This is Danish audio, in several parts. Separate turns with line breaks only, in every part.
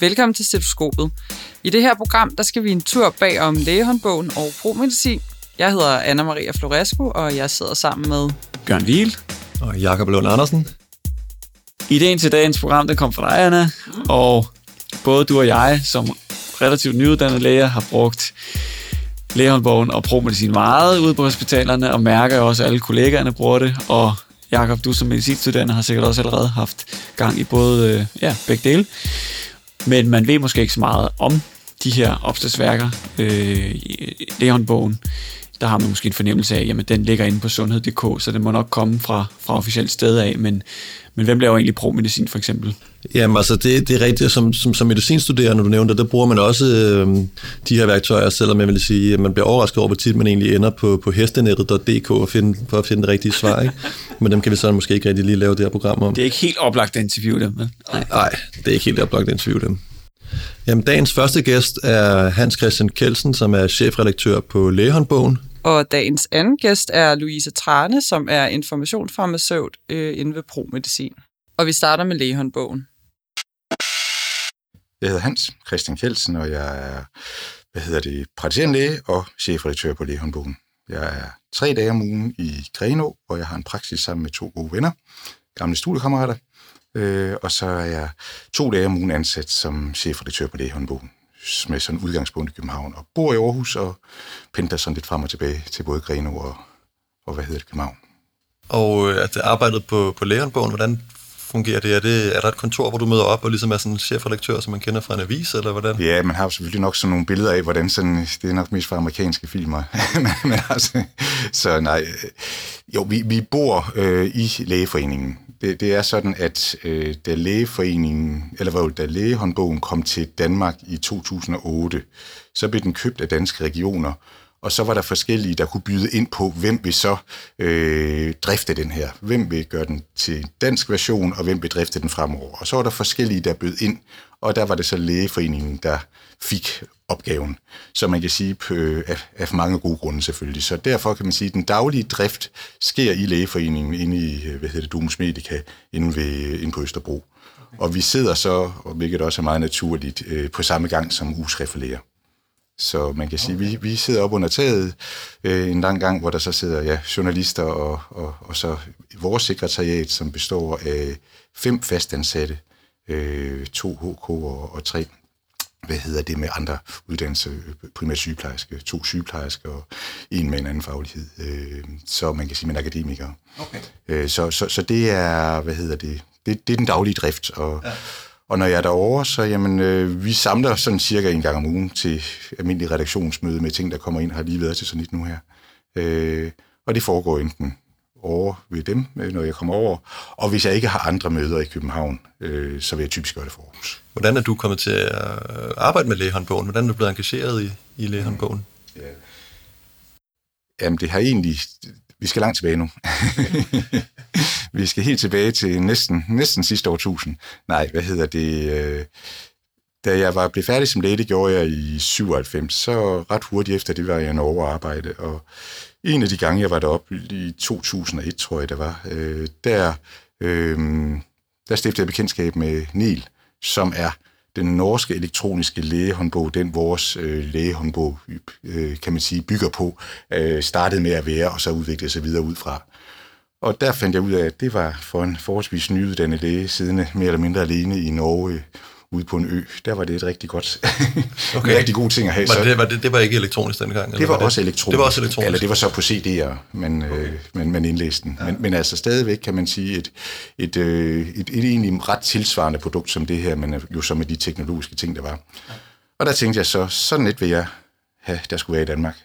Velkommen til Stetoskopet. I det her program, der skal vi en tur bag om lægehåndbogen og promedicin. Jeg hedder Anna-Maria Floresco, og jeg sidder sammen med...
Bjørn Wiel.
Og Jakob Lund Andersen.
Ideen til dagens program, den kom fra dig, Anna. Og både du og jeg, som relativt nyuddannede læger, har brugt lægehåndbogen og promedicin meget ude på hospitalerne, og mærker også, at alle kollegaerne bruger det. Og Jakob, du som medicinstuderende har sikkert også allerede haft gang i både øh, ja, begge dele. Men man ved måske ikke så meget om de her opslagsværker. Øh, Leonbogen, der har man måske en fornemmelse af, at den ligger inde på sundhed.dk, så det må nok komme fra, fra officielt sted af, men, men hvem laver egentlig promedicin for eksempel?
Jamen altså, det, det er rigtigt, som, som, som medicinstuderende, du nævnte, der bruger man også øh, de her værktøjer, selvom jeg vil sige, at man bliver overrasket over, hvor tit man egentlig ender på, på hestenettet.dk for, finde, for at finde det rigtige svar. Ikke? Men dem kan vi så måske ikke rigtig lige lave det her program om.
Det er ikke helt oplagt at interviewe dem, men...
Nej. Nej, det er ikke helt oplagt at interviewe dem. Jamen, dagens første gæst er Hans Christian Kelsen, som er chefredaktør på Lægehåndbogen.
Og dagens anden gæst er Louise Trane, som er informationsfarmaceut øh, inde ved ProMedicin. Og vi starter med lægehåndbogen.
Jeg hedder Hans Christian Kjeldsen, og jeg er hvad hedder det, praktiserende læge og chefredaktør på Lægehåndbogen. Jeg er tre dage om ugen i Greno, hvor jeg har en praksis sammen med to gode venner, gamle studiekammerater. Øh, og så er jeg to dage om ugen ansat som chefredaktør på Lægehåndbogen med sådan udgangspunkt i København, og bor i Aarhus og pendler sådan lidt frem og tilbage til både Greno og, og hvad hedder det, København.
Og at arbejdet på, på Lægehåndbogen, hvordan fungerer det? Er, det? er der et kontor, hvor du møder op og ligesom er sådan en chefredaktør, som man kender fra en avis, eller hvordan?
Ja, man har selvfølgelig nok sådan nogle billeder af, hvordan sådan, det er nok mest fra amerikanske filmer. men, altså, så nej, jo, vi, vi bor øh, i lægeforeningen. Det, det er sådan, at øh, da lægeforeningen, eller hvad, da lægehåndbogen kom til Danmark i 2008, så blev den købt af danske regioner, og så var der forskellige, der kunne byde ind på, hvem vil så øh, drifte den her. Hvem vil gøre den til dansk version, og hvem vil drifte den fremover. Og så var der forskellige, der bød ind, og der var det så lægeforeningen, der fik opgaven. som man kan sige øh, af, af mange gode grunde selvfølgelig. Så derfor kan man sige, at den daglige drift sker i lægeforeningen inde i, øh, hvad hedder det, Domus Medica, inde, ved, inde på Østerbro. Okay. Og vi sidder så, og hvilket også er meget naturligt, øh, på samme gang som ugerefererer. Så man kan sige, okay. vi, vi sidder op under taget øh, en lang gang, hvor der så sidder ja, journalister og, og, og så vores sekretariat, som består af fem fastansatte, øh, to HK og, og tre hvad hedder det med andre uddannelser, primært sygeplejerske, to sygeplejersker og en med en anden faglighed. Øh, så man kan sige, man er akademiker. Okay. Øh, så, så, så det er, hvad hedder det, det, det er den daglige drift, og ja og når jeg er derovre, så jamen, øh, vi samler sådan cirka en gang om ugen til almindelig redaktionsmøde med ting, der kommer ind, har lige været til sådan lidt nu her. Øh, og det foregår enten over ved dem, øh, når jeg kommer over. Og hvis jeg ikke har andre møder i København, øh, så vil jeg typisk gøre det for Aarhus.
Hvordan er du kommet til at arbejde med lægehåndbogen? Hvordan er du blevet engageret i, i lægehåndbogen? Ja.
Jamen, det har egentlig... Vi skal langt tilbage nu. vi skal helt tilbage til næsten, næsten sidste årtusind. Nej, hvad hedder det? Øh, da jeg var blevet færdig som læge, gjorde jeg i 97, så ret hurtigt efter det var jeg en overarbejde, og en af de gange, jeg var deroppe i 2001, tror jeg det var, øh, der, øh, der stiftede jeg bekendtskab med Niel, som er den norske elektroniske lægehåndbog, den vores øh, lægehåndbog, øh, kan man sige, bygger på, øh, startede med at være, og så udviklede sig videre ud fra. Og der fandt jeg ud af, at det var for en forholdsvis nyuddannet læge, siddende mere eller mindre alene i Norge, ude på en ø. Der var det et rigtig godt, okay. en rigtig god ting at have.
Var det, var det, det var ikke elektronisk dengang?
Det var, var også elektronisk.
Det var også elektronisk?
Eller det var så på CD'er, men, okay. øh, men man indlæste den. Ja. Men, men altså stadigvæk kan man sige et, et, øh, et, et, et egentlig ret tilsvarende produkt som det her, men jo så med de teknologiske ting, der var. Ja. Og der tænkte jeg så, sådan lidt vil jeg have, der skulle være i Danmark.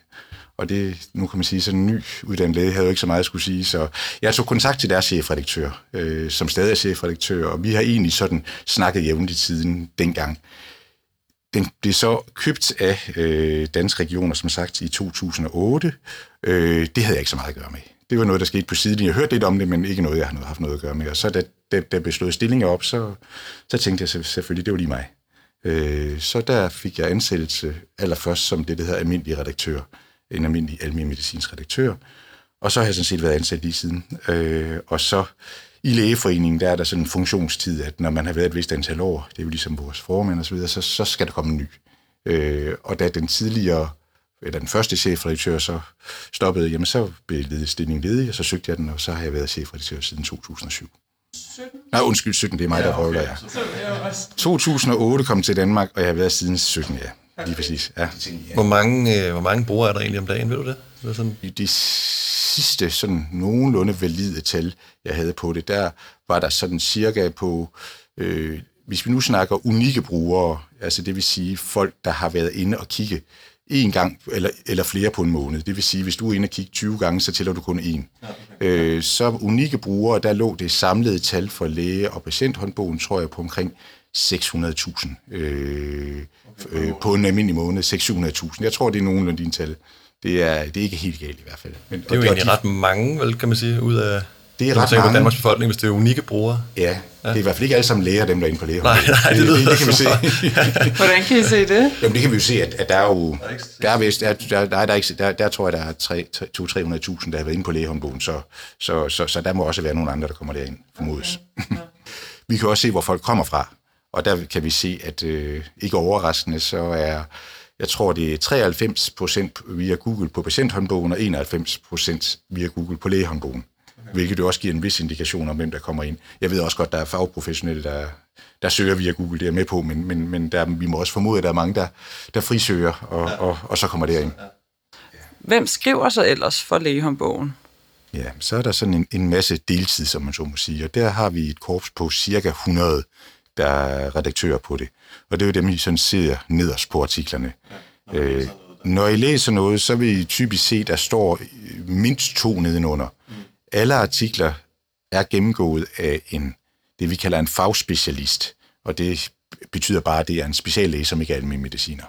Og det, nu kan man sige, sådan en ny uddannet læge havde jo ikke så meget at skulle sige, så jeg tog kontakt til deres chefredaktør, øh, som stadig er chefredaktør, og vi har egentlig sådan snakket jævnligt siden dengang. Den blev så købt af øh, Danske Regioner, som sagt, i 2008. Øh, det havde jeg ikke så meget at gøre med. Det var noget, der skete på siden. Jeg hørte lidt om det, men ikke noget, jeg har haft noget at gøre med. Og så da, da, da blev slået stillinger op, så, så tænkte jeg selvfølgelig, det var lige mig. Øh, så der fik jeg ansættelse allerførst som det, der hedder almindelig redaktør en almindelig almindelig medicinsk redaktør. Og så har jeg sådan set været ansat lige siden. Øh, og så i lægeforeningen, der er der sådan en funktionstid, at når man har været et vist antal år, det er jo ligesom vores formand og så videre, så, så skal der komme en ny. Øh, og da den tidligere, eller den første chefredaktør så stoppede, jamen så blev stillingen ledig, og så søgte jeg den, og så har jeg været chefredaktør siden 2007. 17? Nej, undskyld, 17, det er mig, der ja, okay. jeg. 2008 kom til Danmark, og jeg har været siden 17, ja. Lige præcis, ja.
Hvor mange, øh, hvor mange brugere er der egentlig om dagen, ved du det? det er sådan...
I de sidste sådan nogenlunde valide tal, jeg havde på det, der var der sådan cirka på, øh, hvis vi nu snakker unikke brugere, altså det vil sige folk, der har været inde og kigge en gang eller, eller flere på en måned. Det vil sige, hvis du er inde og kigge 20 gange, så tæller du kun en. Ja, okay. øh, så unikke brugere, der lå det samlede tal for læge- og patienthåndbogen, tror jeg, på omkring 600.000 øh, øh, på en almindelig måned. 600.000. Jeg tror, det er nogenlunde din tal. Det er, det er ikke helt galt i hvert fald.
Men, det er jo egentlig de, ret mange, vel, kan man sige, ud af det er ret mange. på Danmarks befolkning, hvis det er unikke brugere.
Ja, ja, det er i hvert fald ikke alle sammen læger, dem der er inde på læger.
Nej, nej, det, det, det, det kan vi se.
Hvordan kan I se det?
Jamen, det kan vi jo se, at, at der er jo... Der er, vist, der, der, der, der, der, der tror jeg, der er 200-300.000, der har været inde på lægehåndbogen, så, så, så, så der må også være nogle andre, der kommer derind, formodes. Okay. Ja. vi kan også se, hvor folk kommer fra, og der kan vi se, at øh, ikke overraskende, så er jeg tror, det er 93 procent via Google på patienthåndbogen, og 91 procent via Google på lægehåndbogen. Okay. Hvilket jo også giver en vis indikation om, hvem der kommer ind. Jeg ved også godt, der er fagprofessionelle, der, der søger via Google, det er med på, men, men, men der, vi må også formode, at der er mange, der, der frisøger, og, ja. og, og, og så kommer derind. Ja.
Hvem skriver så ellers for lægehåndbogen?
Ja, så er der sådan en, en masse deltid, som man så må sige, og der har vi et korps på cirka 100 der er redaktører på det. Og det er jo dem, I sådan ser nederst på artiklerne. Ja, når, øh, når I læser noget, så vil I typisk se, der står mindst to nedenunder. Mm. Alle artikler er gennemgået af en, det vi kalder en fagspecialist, og det betyder bare, at det er en speciallæge, som ikke er almindelig mediciner.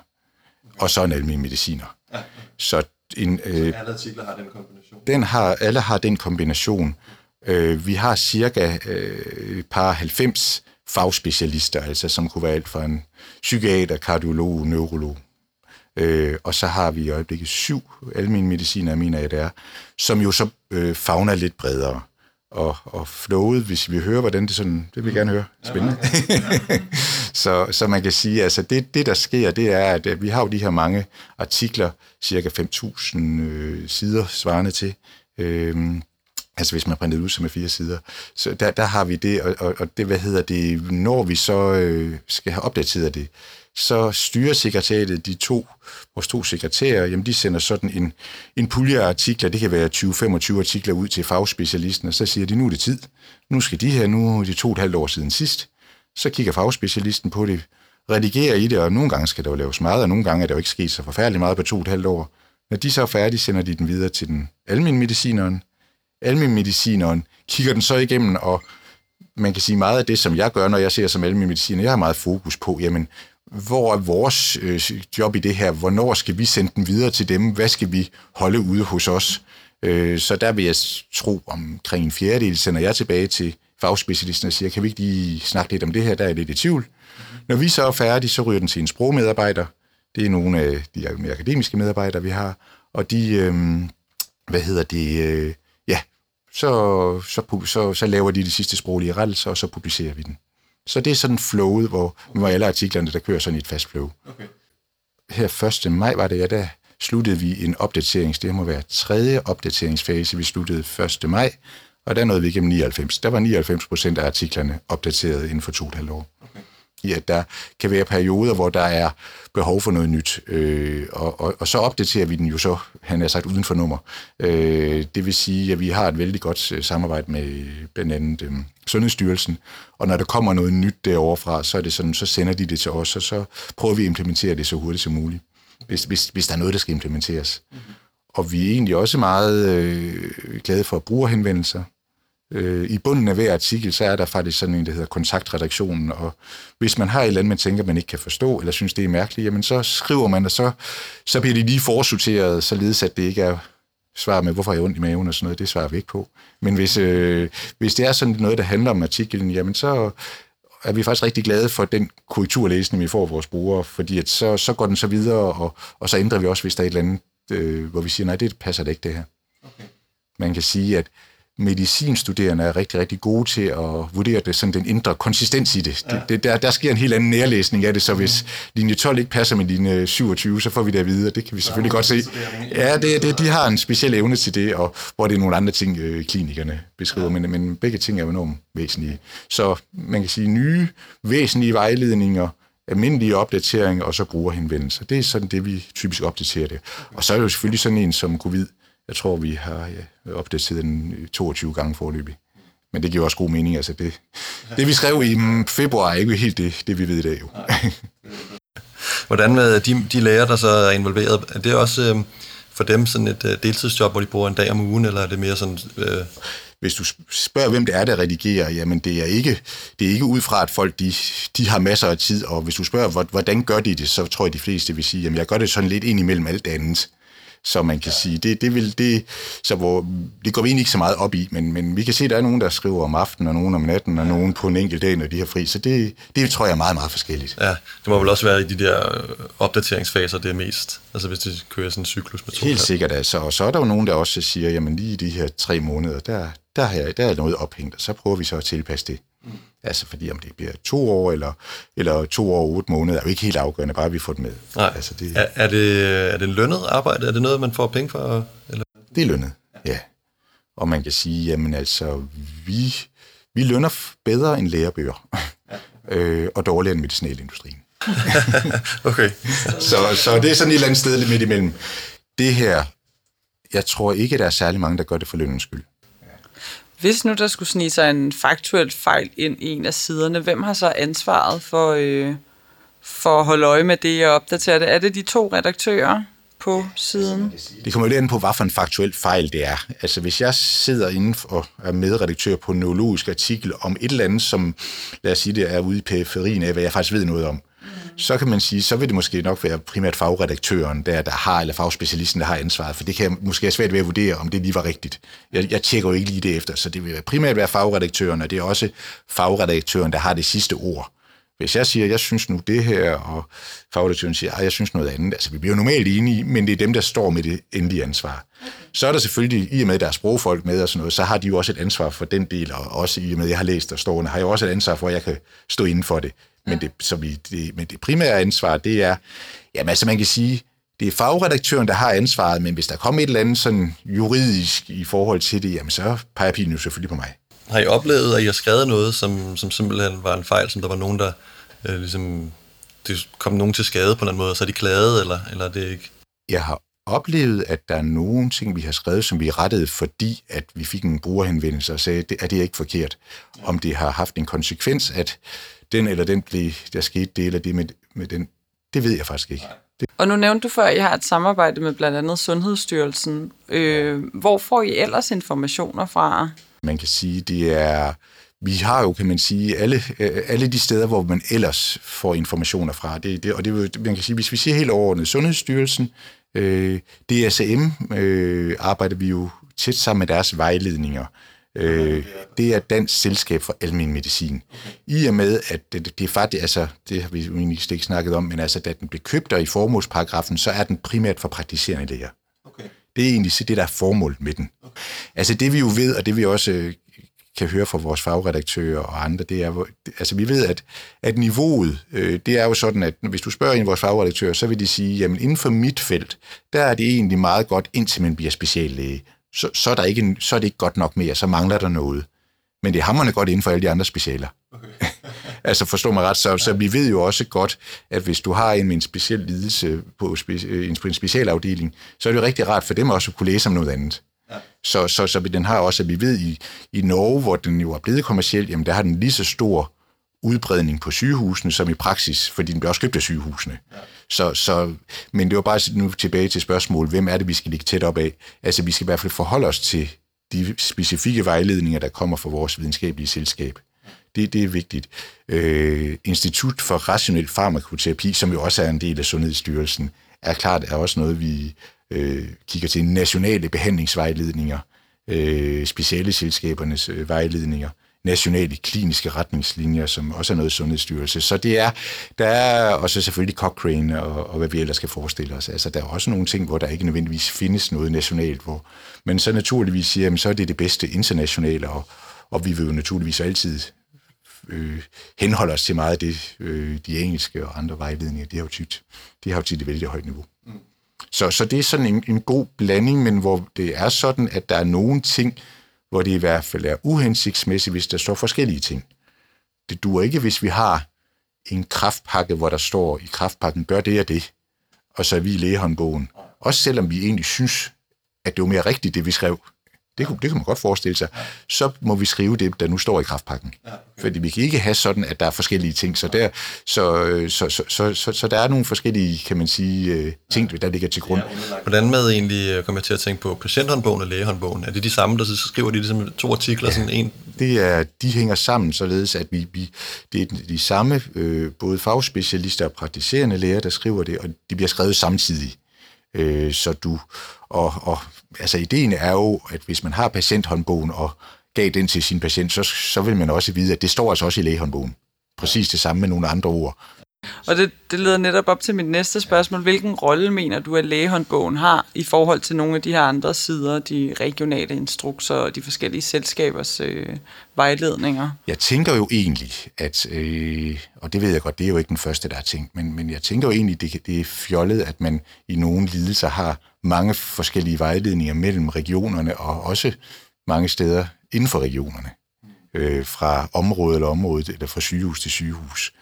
Okay. Og så en almindelig mediciner. Ja.
Så, en, øh, så alle artikler har den kombination?
Den har, alle har den kombination. Øh, vi har cirka øh, par 90 fagspecialister, altså som kunne være alt fra en psykiater, kardiolog, neurolog. Øh, og så har vi i øjeblikket syv almindelige mediciner, mener jeg det er, som jo så øh, fagner lidt bredere. Og, og flowet, hvis vi hører, hvordan det sådan, det vil jeg gerne høre. Spændende. så, så man kan sige, altså det, det der sker, det er, at vi har jo de her mange artikler, cirka 5.000 øh, sider svarende til, øh, Altså hvis man printede ud som er fire sider. Så der, der har vi det, og, og, og det, hvad hedder det, når vi så øh, skal have opdateret det, så styrer sekretariatet, de to, vores to sekretærer, jamen de sender sådan en, en pulje af artikler, det kan være 20-25 artikler ud til fagspecialisten, og så siger de, nu er det tid. Nu skal de her, nu er det to og et halvt år siden sidst. Så kigger fagspecialisten på det, redigerer i det, og nogle gange skal der jo laves meget, og nogle gange er der jo ikke sket så forfærdeligt meget på to og et halvt år. Når de så er færdige, sender de den videre til den almindelige medicineren, alminmedicineren kigger den så igennem, og man kan sige meget af det, som jeg gør, når jeg ser som alminmediciner, jeg har meget fokus på, jamen, hvor er vores øh, job i det her? Hvornår skal vi sende den videre til dem? Hvad skal vi holde ude hos os? Øh, så der vil jeg tro, omkring en fjerdedel sender jeg tilbage til fagspecialisten og siger, kan vi ikke lige snakke lidt om det her? Der er lidt i tvivl. Når vi så er færdige, så ryger den til en sprogmedarbejder. Det er nogle af de mere akademiske medarbejdere, vi har. Og de, øh, hvad hedder det, øh, så, så, så, så laver de de sidste sproglige rettelser, og så publicerer vi den. Så det er sådan flowet, hvor, hvor alle artiklerne, der kører sådan i et fast flow. Okay. Her 1. maj var det, ja, der sluttede vi en opdaterings, det må være tredje opdateringsfase, vi sluttede 1. maj, og der nåede vi igennem 99. Der var 99 procent af artiklerne opdateret inden for to og et halvt år i, at der kan være perioder, hvor der er behov for noget nyt. Øh, og, og, og så opdaterer vi den jo så, han har sagt, uden for nummer. Øh, det vil sige, at vi har et vældig godt øh, samarbejde med blandt andet øh, Sundhedsstyrelsen, og når der kommer noget nyt derovre fra, så, er det sådan, så sender de det til os, og så prøver vi at implementere det så hurtigt som muligt, hvis, hvis, hvis der er noget, der skal implementeres. Mm-hmm. Og vi er egentlig også meget øh, glade for brugerhenvendelser. Øh, I bunden af hver artikel, så er der faktisk sådan en, der hedder kontaktredaktionen, og hvis man har et eller andet, man tænker, man ikke kan forstå, eller synes, det er mærkeligt, jamen så skriver man, og så, så bliver det lige forsorteret, således at det ikke er svar med, hvorfor jeg ondt i maven og sådan noget, det svarer vi ikke på. Men hvis, øh, hvis det er sådan noget, der handler om artiklen, jamen så er vi faktisk rigtig glade for den korrekturlæsning, vi får af vores brugere, fordi at så, så går den så videre, og, og så ændrer vi også, hvis der er et eller andet, øh, hvor vi siger, nej, det passer da ikke det her. Okay. Man kan sige, at medicinstuderende er rigtig, rigtig gode til at vurdere det, sådan den indre konsistens i det. Ja. det, der, der sker en helt anden nærlæsning af det, så hvis linje 12 ikke passer med linje 27, så får vi det at vide, og det kan vi selvfølgelig ja, godt se. Ja, det, det, de har en speciel evne til det, og hvor det er nogle andre ting, øh, klinikerne beskriver, ja. men, men begge ting er jo enormt væsentlige. Så man kan sige, nye væsentlige vejledninger, almindelige opdateringer og så brugerhenvendelser. Det er sådan det, vi typisk opdaterer det. Og så er det jo selvfølgelig sådan en som covid. Jeg tror, vi har ja, opdateret den 22 gange forløbig. Men det giver også god mening. Altså det, det vi skrev i mm, februar, er ikke helt det, det vi ved i dag. Jo.
Hvordan med de, de læger, der så er involveret, er det også øh, for dem sådan et øh, deltidsjob, hvor de bruger en dag om ugen, eller er det mere sådan... Øh
hvis du spørger, hvem det er, der redigerer, jamen det er ikke, det er ikke ud fra, at folk de, de har masser af tid, og hvis du spørger, hvordan gør de det, så tror jeg, de fleste vil sige, jamen jeg gør det sådan lidt ind imellem alt andet. Så man kan ja. sige, det, det, vil, det, så hvor, det går vi egentlig ikke så meget op i, men, men vi kan se, at der er nogen, der skriver om aftenen, og nogen om natten, og nogen på en enkelt dag, når de har fri. Så det, det tror jeg er meget, meget forskelligt.
Ja, det må vel også være i de der opdateringsfaser, det er mest, altså hvis det kører sådan en cyklus med
to. Helt sikkert, altså. Og så er der jo nogen, der også siger, jamen lige i de her tre måneder, der, der, har jeg, der er noget ophængt, og så prøver vi så at tilpasse det. Mm. Altså fordi om det bliver to år eller, eller to år og otte måneder, er jo ikke helt afgørende, bare vi får det med.
Nej. Altså, det, er, er, det, er det lønnet arbejde? Er det noget, man får penge for? Eller?
Det er lønnet, ja. Og man kan sige, jamen altså, vi, vi lønner bedre end lærebøger, ja. øh, og dårligere end medicinalindustrien.
okay.
så, så det er sådan et eller andet sted lidt midt imellem. Det her, jeg tror ikke, der er særlig mange, der gør det for lønnens skyld.
Hvis nu der skulle snige sig en faktuel fejl ind i en af siderne, hvem har så ansvaret for, øh, for at holde øje med det og opdatere det? Er det de to redaktører på siden?
Det kommer jo lidt an på, hvad for en faktuel fejl det er. Altså hvis jeg sidder inde og er medredaktør på en neurologisk artikel om et eller andet, som lad os sige, det er ude i periferien af, hvad jeg faktisk ved noget om, så kan man sige, så vil det måske nok være primært fagredaktøren, der, der har, eller fagspecialisten, der har ansvaret, for det kan måske have svært ved at vurdere, om det lige var rigtigt. Jeg, jeg tjekker jo ikke lige det efter, så det vil primært være fagredaktøren, og det er også fagredaktøren, der har det sidste ord. Hvis jeg siger, jeg synes nu det her, og fagredaktøren siger, at jeg synes noget andet, altså vi bliver jo normalt enige, men det er dem, der står med det endelige ansvar. Så er der selvfølgelig, i og med at der er sprogfolk med og sådan noget, så har de jo også et ansvar for den del, og også i og med at jeg har læst og stående, har jeg også et ansvar for, at jeg kan stå inden for det. Men det, så vi, det, men det primære ansvar, det er, jamen altså man kan sige, det er fagredaktøren, der har ansvaret, men hvis der kommer et eller andet sådan juridisk i forhold til det, jamen så peger pilen jo selvfølgelig på mig.
Har I oplevet, at I har skrevet noget, som, som simpelthen var en fejl, som der var nogen, der øh, ligesom, det kom nogen til skade på en eller anden måde, så er de klaget, eller, eller er det ikke?
Jeg har oplevet, at der er nogle ting, vi har skrevet, som vi rettede, fordi at vi fik en brugerhenvendelse og sagde, at det er ikke forkert. Om det har haft en konsekvens, at den eller den blev, der skete det eller det med, med den, det ved jeg faktisk ikke. Det.
Og nu nævnte du før, at I har et samarbejde med blandt andet Sundhedsstyrelsen. Øh, hvor får I ellers informationer fra?
Man kan sige, det er... Vi har jo, kan man sige, alle, øh, alle de steder, hvor man ellers får informationer fra. Det, det, og det, man kan sige, hvis vi siger helt overordnet, Sundhedsstyrelsen, øh, DSM øh, arbejder vi jo tæt sammen med deres vejledninger. Øh, det er Dansk Selskab for Almen Medicin. I og med, at det, det er faktisk, altså, det har vi jo egentlig ikke snakket om, men altså, da den blev købt og i formålsparagrafen, så er den primært for praktiserende læger. Okay. Det er egentlig det, der er formålet med den. Okay. Altså det vi jo ved, og det vi også øh, kan høre fra vores fagredaktører og andre, det er, altså vi ved, at, at niveauet, øh, det er jo sådan, at hvis du spørger en af vores fagredaktører, så vil de sige, jamen inden for mit felt, der er det egentlig meget godt, indtil man bliver speciallæge så, så, er der ikke, så er det ikke godt nok mere, så mangler der noget. Men det er hammerne godt inden for alle de andre specialer. Okay. altså forstå mig ret, så, så vi ved jo også godt, at hvis du har en med en speciel lidelse på øh, en, specialafdeling, så er det jo rigtig rart for dem også at kunne læse om noget andet. Ja. Så, så, så den har også, at vi ved i, i Norge, hvor den jo er blevet kommersiel, jamen der har den lige så stor udbredning på sygehusene, som i praksis, fordi den bliver også købt af sygehusene. Ja. Så, så, men det var bare nu tilbage til spørgsmålet, hvem er det, vi skal ligge tæt op af? Altså, vi skal i hvert fald forholde os til de specifikke vejledninger, der kommer fra vores videnskabelige selskab. Det, det er vigtigt. Øh, Institut for Rationel Farmakoterapi, som jo også er en del af Sundhedsstyrelsen, er klart er også noget, vi øh, kigger til. Nationale behandlingsvejledninger, øh, speciale selskabernes øh, vejledninger, nationale kliniske retningslinjer, som også er noget sundhedsstyrelse. Så det er, der er også selvfølgelig Cochrane og, og hvad vi ellers skal forestille os. Altså, der er også nogle ting, hvor der ikke nødvendigvis findes noget nationalt, hvor, men så naturligvis siger, jamen, så er det det bedste internationale, og, og vi vil jo naturligvis altid øh, henholde os til meget af det, øh, de engelske og andre vejledninger, de har jo tit, de har jo tit et vældig højt niveau. Mm. Så, så det er sådan en, en god blanding, men hvor det er sådan, at der er nogle ting, hvor det i hvert fald er uhensigtsmæssigt, hvis der står forskellige ting. Det duer ikke, hvis vi har en kraftpakke, hvor der står i kraftpakken, gør det og det, og så er vi i lægehåndbogen. Også selvom vi egentlig synes, at det var mere rigtigt, det vi skrev. Det, kunne, det kan man godt forestille sig. Så må vi skrive det, der nu står i kraftpakken. Ja, okay. Fordi vi kan ikke have sådan, at der er forskellige ting. Så der, så, så, så, så, så, så der er nogle forskellige, kan man sige, ting, der ligger til grund.
Hvordan med egentlig, kommer jeg til at tænke på patienthåndbogen og lægehåndbogen? Er det de samme, der så skriver de ligesom to artikler? Ja, sådan en?
Det er, de hænger sammen, således at vi, vi det er de samme, øh, både fagspecialister og praktiserende læger, der skriver det, og de bliver skrevet samtidig. Øh, så du, og, og altså ideen er jo, at hvis man har patienthåndbogen og gav den til sin patient, så, så vil man også vide, at det står altså også i lægehåndbogen. Præcis det samme med nogle andre ord.
Og det, det leder netop op til mit næste spørgsmål. Hvilken rolle mener du, at lægehåndbogen har i forhold til nogle af de her andre sider, de regionale instrukser og de forskellige selskabers øh, vejledninger?
Jeg tænker jo egentlig, at, øh, og det ved jeg godt, det er jo ikke den første, der har tænkt, men, men jeg tænker jo egentlig, det, det er fjollet, at man i nogle lidelser har mange forskellige vejledninger mellem regionerne og også mange steder inden for regionerne. Øh, fra område eller område, eller fra sygehus til sygehus.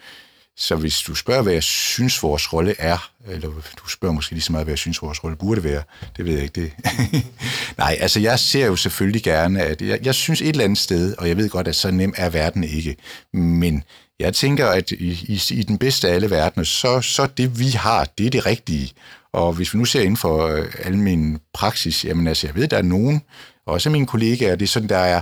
Så hvis du spørger, hvad jeg synes, vores rolle er, eller du spørger måske lige så meget, hvad jeg synes, vores rolle burde være, det ved jeg ikke. Det. Nej, altså jeg ser jo selvfølgelig gerne, at jeg, jeg synes et eller andet sted, og jeg ved godt, at så nem er verden ikke, men jeg tænker, at i, i, i den bedste af alle verdener, så, så det vi har, det er det rigtige. Og hvis vi nu ser inden for øh, almen praksis, jamen altså, jeg ved, der er nogen, også mine kollegaer, det er sådan, der er,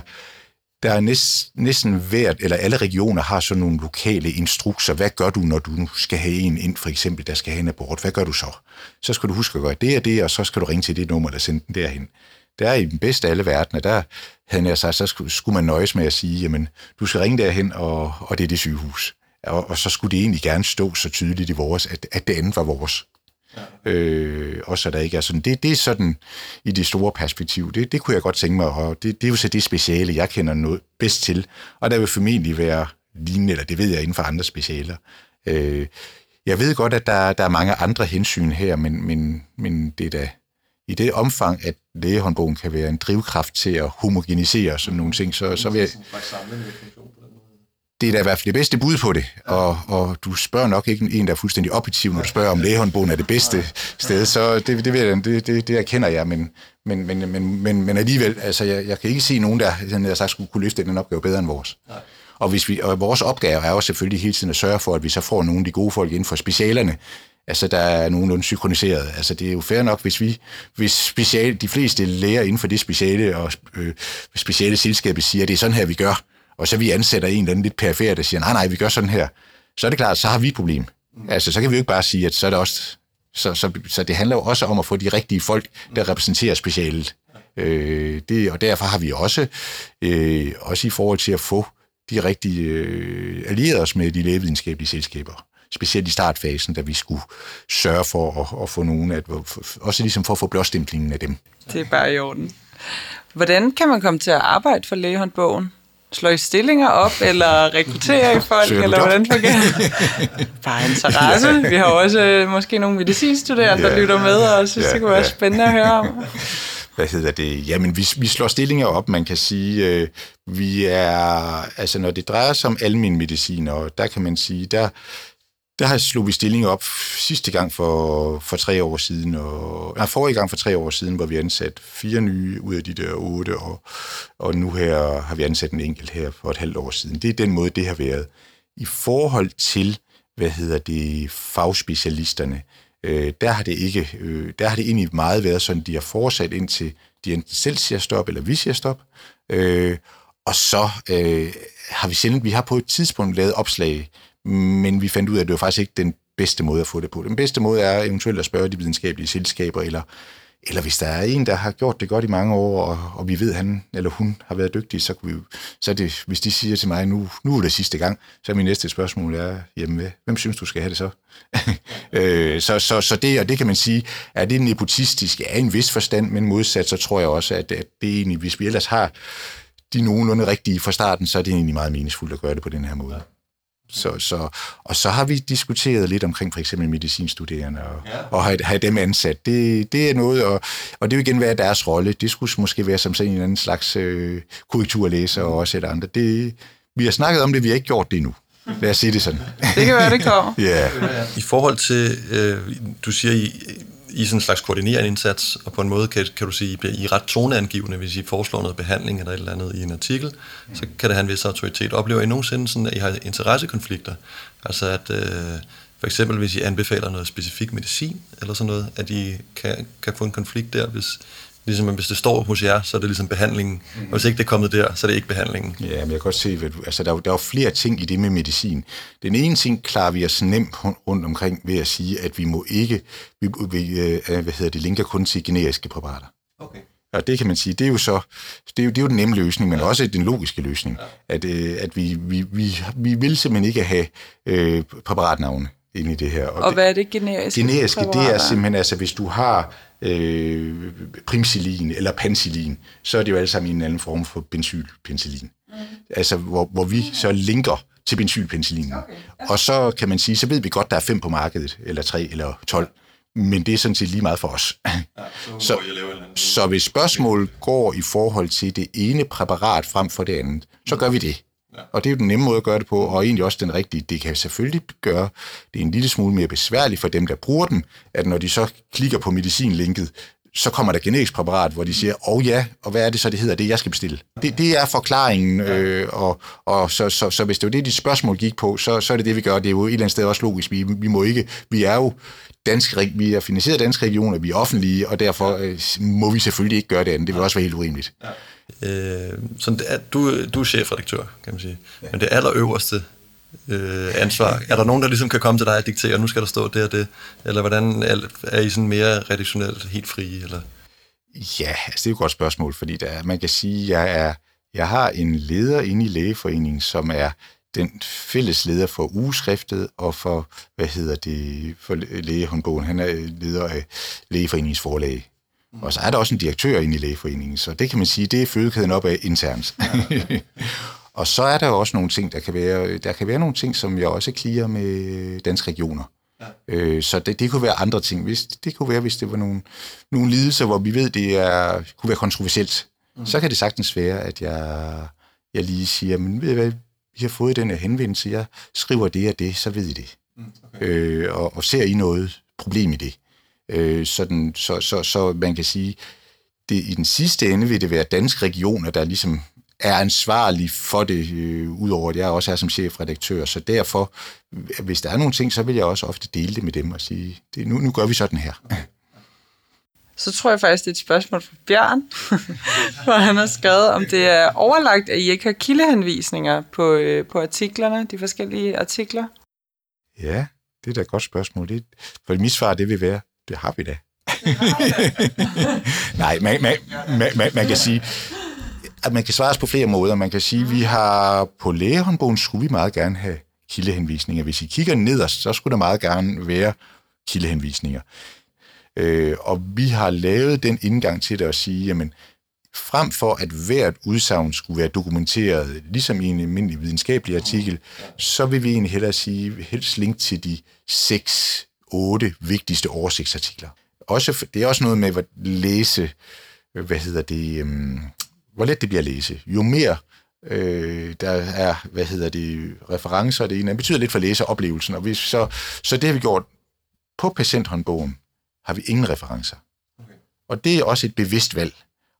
der er næst, næsten hvert, eller alle regioner har sådan nogle lokale instrukser. Hvad gør du, når du skal have en ind, for eksempel, der skal have en abort? Hvad gør du så? Så skal du huske at gøre det og det, og så skal du ringe til det nummer, der sender den derhen. Der er i den bedste af alle verdener, der havde jeg sagt, så skulle, skulle man nøjes med at sige, jamen, du skal ringe derhen, og, og det er det sygehus. Og, og så skulle det egentlig gerne stå så tydeligt i vores, at, at det andet var vores. Ja. Øh, også så der ikke er sådan. Det, det er sådan i det store perspektiv. Det, det kunne jeg godt tænke mig, og det, det er jo så det speciale, jeg kender noget bedst til. Og der vil formentlig være lignende, eller det ved jeg inden for andre specialer. Øh, jeg ved godt, at der, der er mange andre hensyn her, men, men, men det er da i det omfang, at lægehåndbogen kan være en drivkraft til at homogenisere sådan nogle ting, så, så vil jeg det er da i hvert fald det bedste bud på det, og, og du spørger nok ikke en, der er fuldstændig objektiv, når du spørger, om lægehåndbogen er det bedste sted, så det, det, ved det, det, det erkender jeg, men, men, men, men, men, men alligevel, altså jeg, jeg kan ikke se nogen, der, der sagt, skulle kunne løfte den opgave bedre end vores. Og, hvis vi, og vores opgave er jo selvfølgelig hele tiden at sørge for, at vi så får nogle af de gode folk inden for specialerne, altså der er nogenlunde synkroniseret. Altså det er jo fair nok, hvis vi, hvis speciale, de fleste læger inden for det speciale og øh, speciale selskabet siger, at det er sådan her, vi gør, og så vi ansætter en eller anden lidt perifer, der siger, nej, nej, vi gør sådan her, så er det klart, så har vi et problem. Mm. Altså, så kan vi jo ikke bare sige, at så er det også... Så, så, så det handler jo også om at få de rigtige folk, der repræsenterer specialet. Øh, det, og derfor har vi også, øh, også i forhold til at få de rigtige øh, allierede os med de lægevidenskabelige selskaber. Specielt i startfasen, da vi skulle sørge for at, at få nogen, at, også ligesom for at få blåstemplingen af dem.
Det er bare i orden. Hvordan kan man komme til at arbejde for lægehåndbogen? Slår I stillinger op, eller rekrutterer I folk, eller hvordan fungerer det? Bare interesse. Vi har også øh, måske nogle medicinstuderende, der lytter med, og synes, ja, det kunne være ja. spændende at høre om.
Hvad hedder det? Jamen, vi, vi slår stillinger op, man kan sige. Øh, vi er, altså når det drejer sig om almen medicin, og der kan man sige, der, der har slog vi stillinger op sidste gang for, for tre år siden, og, nej, forrige gang for tre år siden, hvor vi ansat fire nye ud af de der otte, og, og nu her har vi ansat en enkelt her for et halvt år siden. Det er den måde, det har været. I forhold til, hvad hedder det, fagspecialisterne, øh, der har det ikke, øh, der har det egentlig meget været sådan, de har fortsat indtil de enten selv siger stop, eller vi siger stop, øh, og så øh, har vi sendt, vi har på et tidspunkt lavet opslag, men vi fandt ud af, at det var faktisk ikke den bedste måde at få det på. Den bedste måde er eventuelt at spørge de videnskabelige selskaber, eller eller hvis der er en, der har gjort det godt i mange år, og, og vi ved, at han eller hun har været dygtig, så, kunne vi, så det, hvis de siger til mig, nu, nu er det sidste gang, så er min næste spørgsmål, er, jamen, hvem synes du skal have det så? øh, så, så, så det, og det kan man sige, er det nepotistisk? Ja, i en vis forstand, men modsat, så tror jeg også, at, at det er egentlig, hvis vi ellers har de nogenlunde rigtige fra starten, så er det egentlig meget meningsfuldt at gøre det på den her måde. Så, så, og så har vi diskuteret lidt omkring for eksempel medicinstuderende og, ja. og have, have dem ansat. Det, det er noget, og, og det vil igen være deres rolle. Det skulle måske være som sådan en anden slags øh, korrekturlæser og også et andet. Det, vi har snakket om det, vi har ikke gjort det endnu. Lad os sige det sådan.
Det kan være, det kommer.
ja.
I forhold til, øh, du siger, I, i sådan en slags koordinerende indsats, og på en måde kan, kan du sige, I er ret toneangivende, hvis I foreslår noget behandling eller et eller andet i en artikel, mm. så kan det have en vis autoritet. Oplever I nogensinde sådan, at I har interessekonflikter? Altså at øh, for eksempel hvis I anbefaler noget specifik medicin, eller sådan noget, at I kan, kan få en konflikt der, hvis, Ligesom hvis det står hos jer, så er det ligesom behandlingen. Mm. Og hvis ikke det er kommet der, så er det ikke behandlingen.
Ja, men jeg kan godt se, at altså, der, er, der er flere ting i det med medicin. Den ene ting klarer vi os nemt rundt omkring ved at sige, at vi må ikke, vi, vi øh, hvad hedder det, linker kun til generiske præparater. Okay. Og det kan man sige, det er jo så, det er jo, det er jo den nemme løsning, men ja. også den logiske løsning, ja. at, øh, at vi, vi, vi, vi vil simpelthen ikke have øh, præparatnavne ind i det her.
Og, og hvad er det generiske?
Generiske, det er simpelthen, altså hvis du har øh, primcillin eller penicillin, så er det jo alle sammen en eller anden form for benzylpenicillin. Mm. Altså hvor, hvor vi så linker til benzylpenicillin. Okay. Ja. Og så kan man sige, så ved vi godt, der er fem på markedet, eller tre, eller tolv. Men det er sådan set lige meget for os. Ja, så, så, så hvis spørgsmålet går i forhold til det ene præparat frem for det andet, så gør vi det. Og det er jo den nemme måde at gøre det på, og egentlig også den rigtige. Det kan selvfølgelig gøre det en lille smule mere besværligt for dem, der bruger den, at når de så klikker på medicinlinket, så kommer der generisk præparat, hvor de siger, åh oh ja, og hvad er det så, det hedder, det jeg skal bestille? Det, det er forklaringen, øh, og, og så, så, så hvis det var det, dit spørgsmål gik på, så, så er det det, vi gør. Det er jo et eller andet sted også logisk. Vi, vi må ikke, vi er jo danske, vi er finansieret af danske regioner, vi er offentlige, og derfor øh, må vi selvfølgelig ikke gøre det andet. Det vil også være helt urimeligt. Ja.
Øh, sådan det er, du, du er chefredaktør, kan man sige. Ja. Men det allerøverste øh, ansvar, er der nogen, der ligesom kan komme til dig og diktere, nu skal der stå det og det? Eller hvordan er, er I sådan mere redaktionelt helt frie? Eller?
Ja, altså det er jo et godt spørgsmål, fordi der, man kan sige, jeg er jeg har en leder inde i lægeforeningen, som er den fælles leder for ugeskriftet og for, hvad hedder det, for lægehåndbogen. Han er leder af lægeforeningens forlag. Og så er der også en direktør inde i lægeforeningen, så det kan man sige, det er fødekæden op af internt. og så er der også nogle ting, der kan være, der kan være nogle ting, som jeg også kliger med danske regioner. Ja. Øh, så det, det kunne være andre ting. Hvis, det kunne være, hvis det var nogle, nogle lidelser, hvor vi ved, det er, kunne være kontroversielt. Mm. Så kan det sagtens være, at jeg, jeg lige siger, men ved I hvad, vi har fået den her henvendelse, jeg skriver det og det, så ved I det. Mm, okay. øh, og, og ser I noget problem i det. Øh, sådan, så, så, så man kan sige, det, i den sidste ende vil det være danske regioner, der ligesom er ansvarlig for det, øh, udover at jeg også er som chefredaktør. Så derfor, hvis der er nogle ting, så vil jeg også ofte dele det med dem og sige, det, nu, nu gør vi sådan her.
Så tror jeg faktisk, det er et spørgsmål fra Bjørn, hvor han har skrevet, om det er overlagt, at I ikke har kildehenvisninger på, øh, på artiklerne, de forskellige artikler.
Ja, det er da et godt spørgsmål. Det, for mit svar, det vil være, det har vi da. Nej, man, man, man, man, man kan sige, at man kan svares på flere måder. Man kan sige, at vi har på lægehåndbogen, skulle vi meget gerne have kildehenvisninger. Hvis I kigger nederst, så skulle der meget gerne være kildehenvisninger. Øh, og vi har lavet den indgang til det at sige, jamen, frem for at hvert udsagn skulle være dokumenteret, ligesom i en almindelig videnskabelig artikel, så vil vi egentlig hellere sige, helst link til de seks otte vigtigste oversigtsartikler. Også, det er også noget med at læse, hvad hedder det, um, hvor let det bliver at læse. Jo mere øh, der er, hvad hedder det, referencer, det ene, betyder lidt for læseoplevelsen, og hvis så, så det har vi gjort på patienthåndbogen, har vi ingen referencer. Okay. Og det er også et bevidst valg,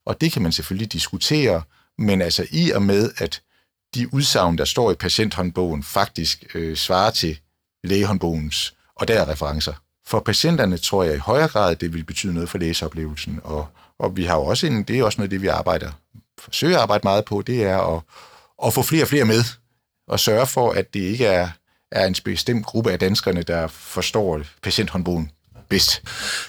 og det kan man selvfølgelig diskutere, men altså i og med, at de udsagn, der står i patienthåndbogen, faktisk øh, svarer til lægehåndbogens og der er referencer. For patienterne tror jeg i højere grad, det vil betyde noget for læseoplevelsen, og, og vi har jo også en, det er også noget det, vi arbejder, forsøger at arbejde meget på, det er at, at få flere og flere med, og sørge for, at det ikke er, er en bestemt gruppe af danskerne, der forstår patienthåndbogen bedst.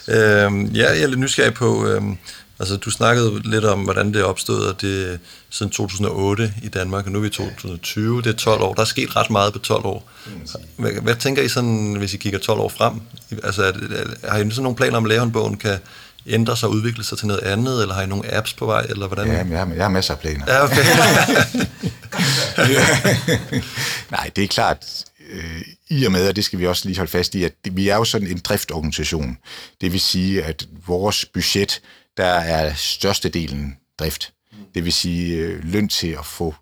Øhm, ja, jeg er lidt nysgerrig på, øhm, altså du snakkede lidt om, hvordan det opstået, og det siden 2008 i Danmark, og nu er vi i 2020, det er 12 år. Der er sket ret meget på 12 år. Hvad, hvad tænker I sådan, hvis I kigger 12 år frem? Altså, er, er, har I sådan nogle planer om, at lærehåndbogen kan ændre sig og udvikle sig til noget andet, eller har I nogle apps på vej, eller hvordan?
Ja, men jeg, har, jeg har masser af planer.
Ja, okay.
Nej, det er klart, øh, i og med, og det skal vi også lige holde fast i, at vi er jo sådan en driftorganisation. Det vil sige, at vores budget, der er størstedelen drift. Det vil sige øh, løn til at få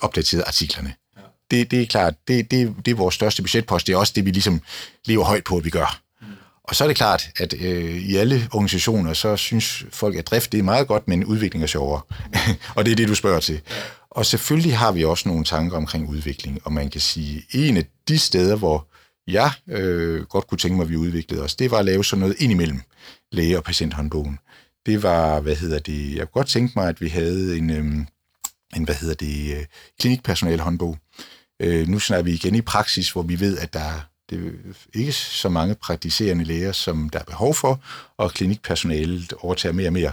opdateret artiklerne. Det, det er klart, det, det, det er vores største budgetpost. Det er også det, vi ligesom lever højt på, at vi gør. Og så er det klart, at øh, i alle organisationer, så synes folk, at drift det er meget godt, men udvikling er sjovere. og det er det, du spørger til. Og selvfølgelig har vi også nogle tanker omkring udvikling, og man kan sige, en af de steder, hvor jeg øh, godt kunne tænke mig, at vi udviklede os, det var at lave sådan noget indimellem læge- og patienthåndbogen. Det var, hvad hedder det, jeg kunne godt tænke mig, at vi havde en, øh, en hvad hedder det, øh, klinikpersonalhåndbog. Øh, nu snakker vi igen i praksis, hvor vi ved, at der er det er ikke så mange praktiserende læger, som der er behov for, og klinikpersonalet overtager mere og mere,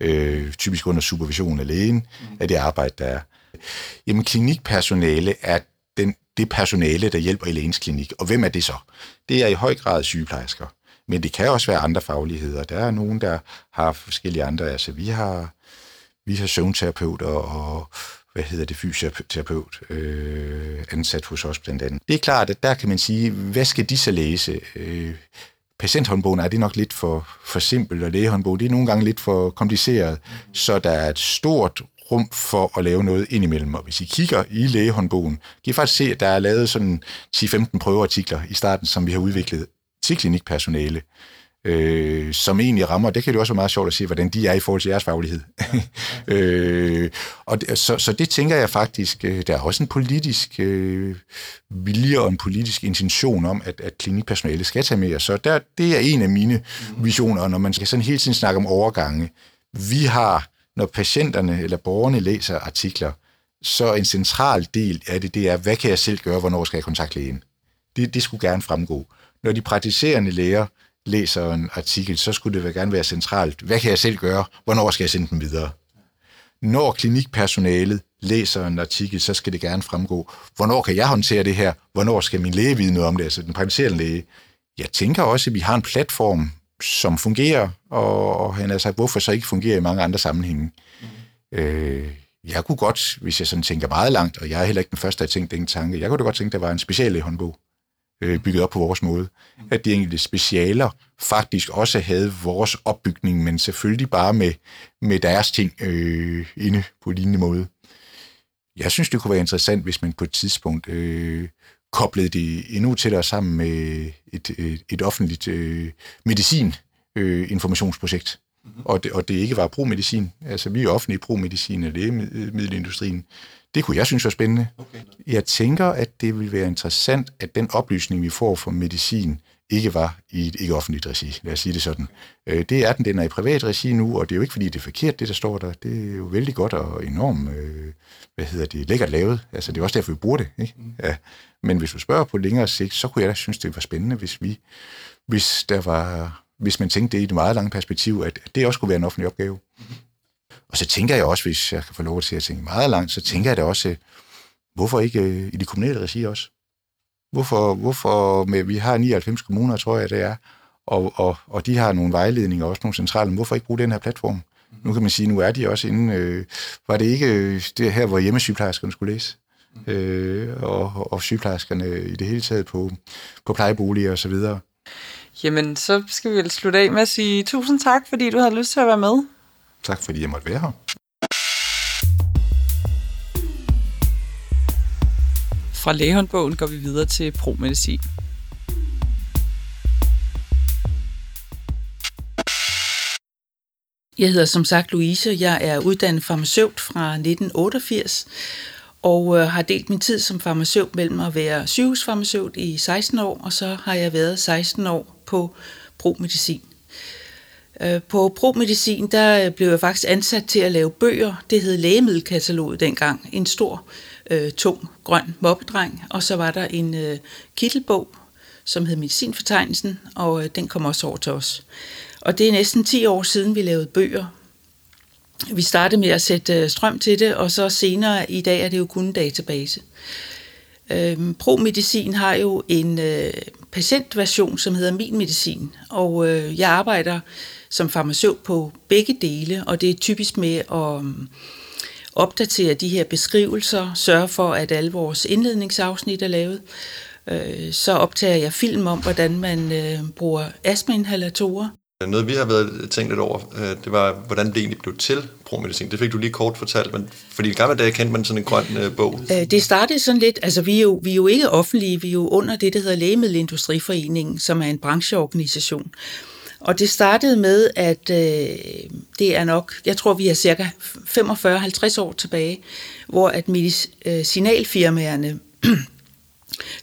øh, typisk under supervision af lægen, af det arbejde, der er. Jamen, klinikpersonale er den, det personale, der hjælper i lægens klinik. Og hvem er det så? Det er i høj grad sygeplejersker. Men det kan også være andre fagligheder. Der er nogen, der har forskellige andre. Altså, vi har, vi har søvnterapeuter og hvad hedder det, fysioterapeut øh, ansat hos os blandt andet. Det er klart, at der kan man sige, hvad skal de så læse? Øh, patienthåndbogen er det nok lidt for, for simpelt, og lægehåndbogen det er nogle gange lidt for kompliceret, så der er et stort rum for at lave noget indimellem. Og hvis I kigger i lægehåndbogen, kan I faktisk se, at der er lavet sådan 10-15 prøveartikler i starten, som vi har udviklet til klinikpersonale øh, som egentlig rammer, det kan det også være meget sjovt at se, hvordan de er i forhold til jeres faglighed. Ja, ja. øh, og det, så, så det tænker jeg faktisk, øh, der er også en politisk øh, vilje og en politisk intention om, at, at klinikpersonale skal tage med, så der, det er en af mine mm. visioner, når man skal sådan hele tiden snakke om overgange. Vi har, når patienterne eller borgerne læser artikler, så en central del af det, det er, hvad kan jeg selv gøre, hvornår skal jeg kontakte lægen? Det, det skulle gerne fremgå. Når de praktiserende læger læser en artikel, så skulle det gerne være centralt. Hvad kan jeg selv gøre? Hvornår skal jeg sende den videre? Når klinikpersonalet læser en artikel, så skal det gerne fremgå, hvornår kan jeg håndtere det her? Hvornår skal min læge vide noget om det? Altså den praktiserende læge. Jeg tænker også, at vi har en platform, som fungerer, og han har sagt, hvorfor så ikke fungerer i mange andre sammenhænge. Mm. Øh, jeg kunne godt, hvis jeg sådan tænker meget langt, og jeg er heller ikke den første, der har tænkt den tanke, jeg kunne da godt tænke, at der var en speciallægehåndbog øh, bygget op på vores måde. At de enkelte specialer faktisk også havde vores opbygning, men selvfølgelig bare med, med deres ting øh, inde på lignende måde. Jeg synes, det kunne være interessant, hvis man på et tidspunkt øh, koblede det endnu tættere sammen med et, et, et offentligt øh, medicin øh, informationsprojekt. Mm-hmm. Og, det, og det ikke var pro-medicin. Altså, vi er offentlige pro-medicin af lægemiddelindustrien. Det kunne jeg synes var spændende. Okay. Jeg tænker, at det vil være interessant, at den oplysning, vi får fra medicin, ikke var i et ikke offentligt regi. Lad os sige det sådan. Øh, det er den, den er i privat regi nu, og det er jo ikke, fordi det er forkert, det der står der. Det er jo vældig godt og enormt, øh, hvad hedder det, lækkert lavet. Altså, det er også derfor, vi bruger det. Ikke? Mm. Ja. Men hvis du spørger på længere sigt, så kunne jeg da synes, det var spændende, hvis vi, hvis der var, hvis man tænkte det i et meget langt perspektiv, at det også kunne være en offentlig opgave. Mm-hmm. Og så tænker jeg også, hvis jeg kan få lov til at tænke meget langt, så tænker jeg da også, hvorfor ikke øh, i de kommunale regi også? Hvorfor, hvorfor med, vi har 99 kommuner, tror jeg, det er, og, og, og de har nogle vejledninger, også nogle centrale, hvorfor ikke bruge den her platform? Nu kan man sige, nu er de også inde, øh, var det ikke øh, det her, hvor hjemmesygeplejerskerne skulle læse? Øh, og, og sygeplejerskerne i det hele taget på, på plejeboliger og så videre.
Jamen, så skal vi vel slutte af med at sige tusind tak, fordi du havde lyst til at være med.
Tak fordi jeg måtte være her.
Fra lægehåndbogen går vi videre til promedicin.
Jeg hedder som sagt Louise, jeg er uddannet farmaceut fra 1988 og øh, har delt min tid som farmaceut mellem at være sygehusfarmaceut i 16 år, og så har jeg været 16 år på promedicin. Øh, på ProMedicin, der øh, blev jeg faktisk ansat til at lave bøger. Det hed Lægemiddelkataloget dengang. En stor, øh, tung, grøn mobbedreng. Og så var der en øh, kittelbog, som hed Medicinfortegnelsen, og øh, den kom også over til os. Og det er næsten 10 år siden, vi lavede bøger. Vi startede med at sætte øh, strøm til det, og så senere i dag er det jo kun en database. Øhm, ProMedicin har jo en øh, patientversion, som hedder Min Medicin, og øh, jeg arbejder som farmaceut på begge dele, og det er typisk med at øh, opdatere de her beskrivelser, sørge for, at alle vores indledningsafsnit er lavet. Øh, så optager jeg film om, hvordan man øh, bruger astmainhalatorer.
Noget, vi har været tænkt lidt over, øh, det var, hvordan det egentlig blev til promedicin. Det fik du lige kort fortalt, men fordi i gamle dage kendte man sådan en grøn øh, bog.
Øh, det startede sådan lidt, altså vi er, jo, vi er jo ikke offentlige, vi er jo under det, der hedder Lægemiddelindustriforeningen, som er en brancheorganisation. Og det startede med, at øh, det er nok, jeg tror vi er cirka 45-50 år tilbage, hvor at medicinalfirmaerne øh,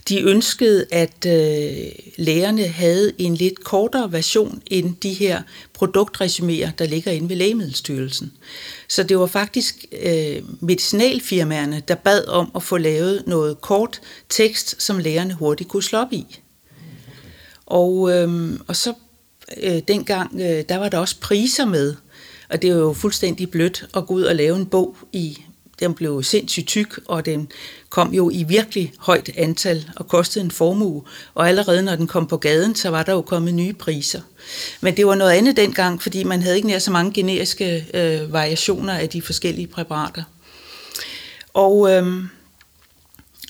de ønskede, at øh, lægerne havde en lidt kortere version end de her produktresuméer, der ligger inde ved Lægemiddelstyrelsen. Så det var faktisk øh, medicinalfirmaerne, der bad om at få lavet noget kort tekst, som lægerne hurtigt kunne slå op i. Og, øh, og så øh, dengang, øh, der var der også priser med, og det er jo fuldstændig blødt at gå ud og lave en bog i den blev sindssygt tyk, og den kom jo i virkelig højt antal og kostede en formue. Og allerede når den kom på gaden, så var der jo kommet nye priser. Men det var noget andet dengang, fordi man havde ikke nær så mange generiske øh, variationer af de forskellige præparater. Og øh,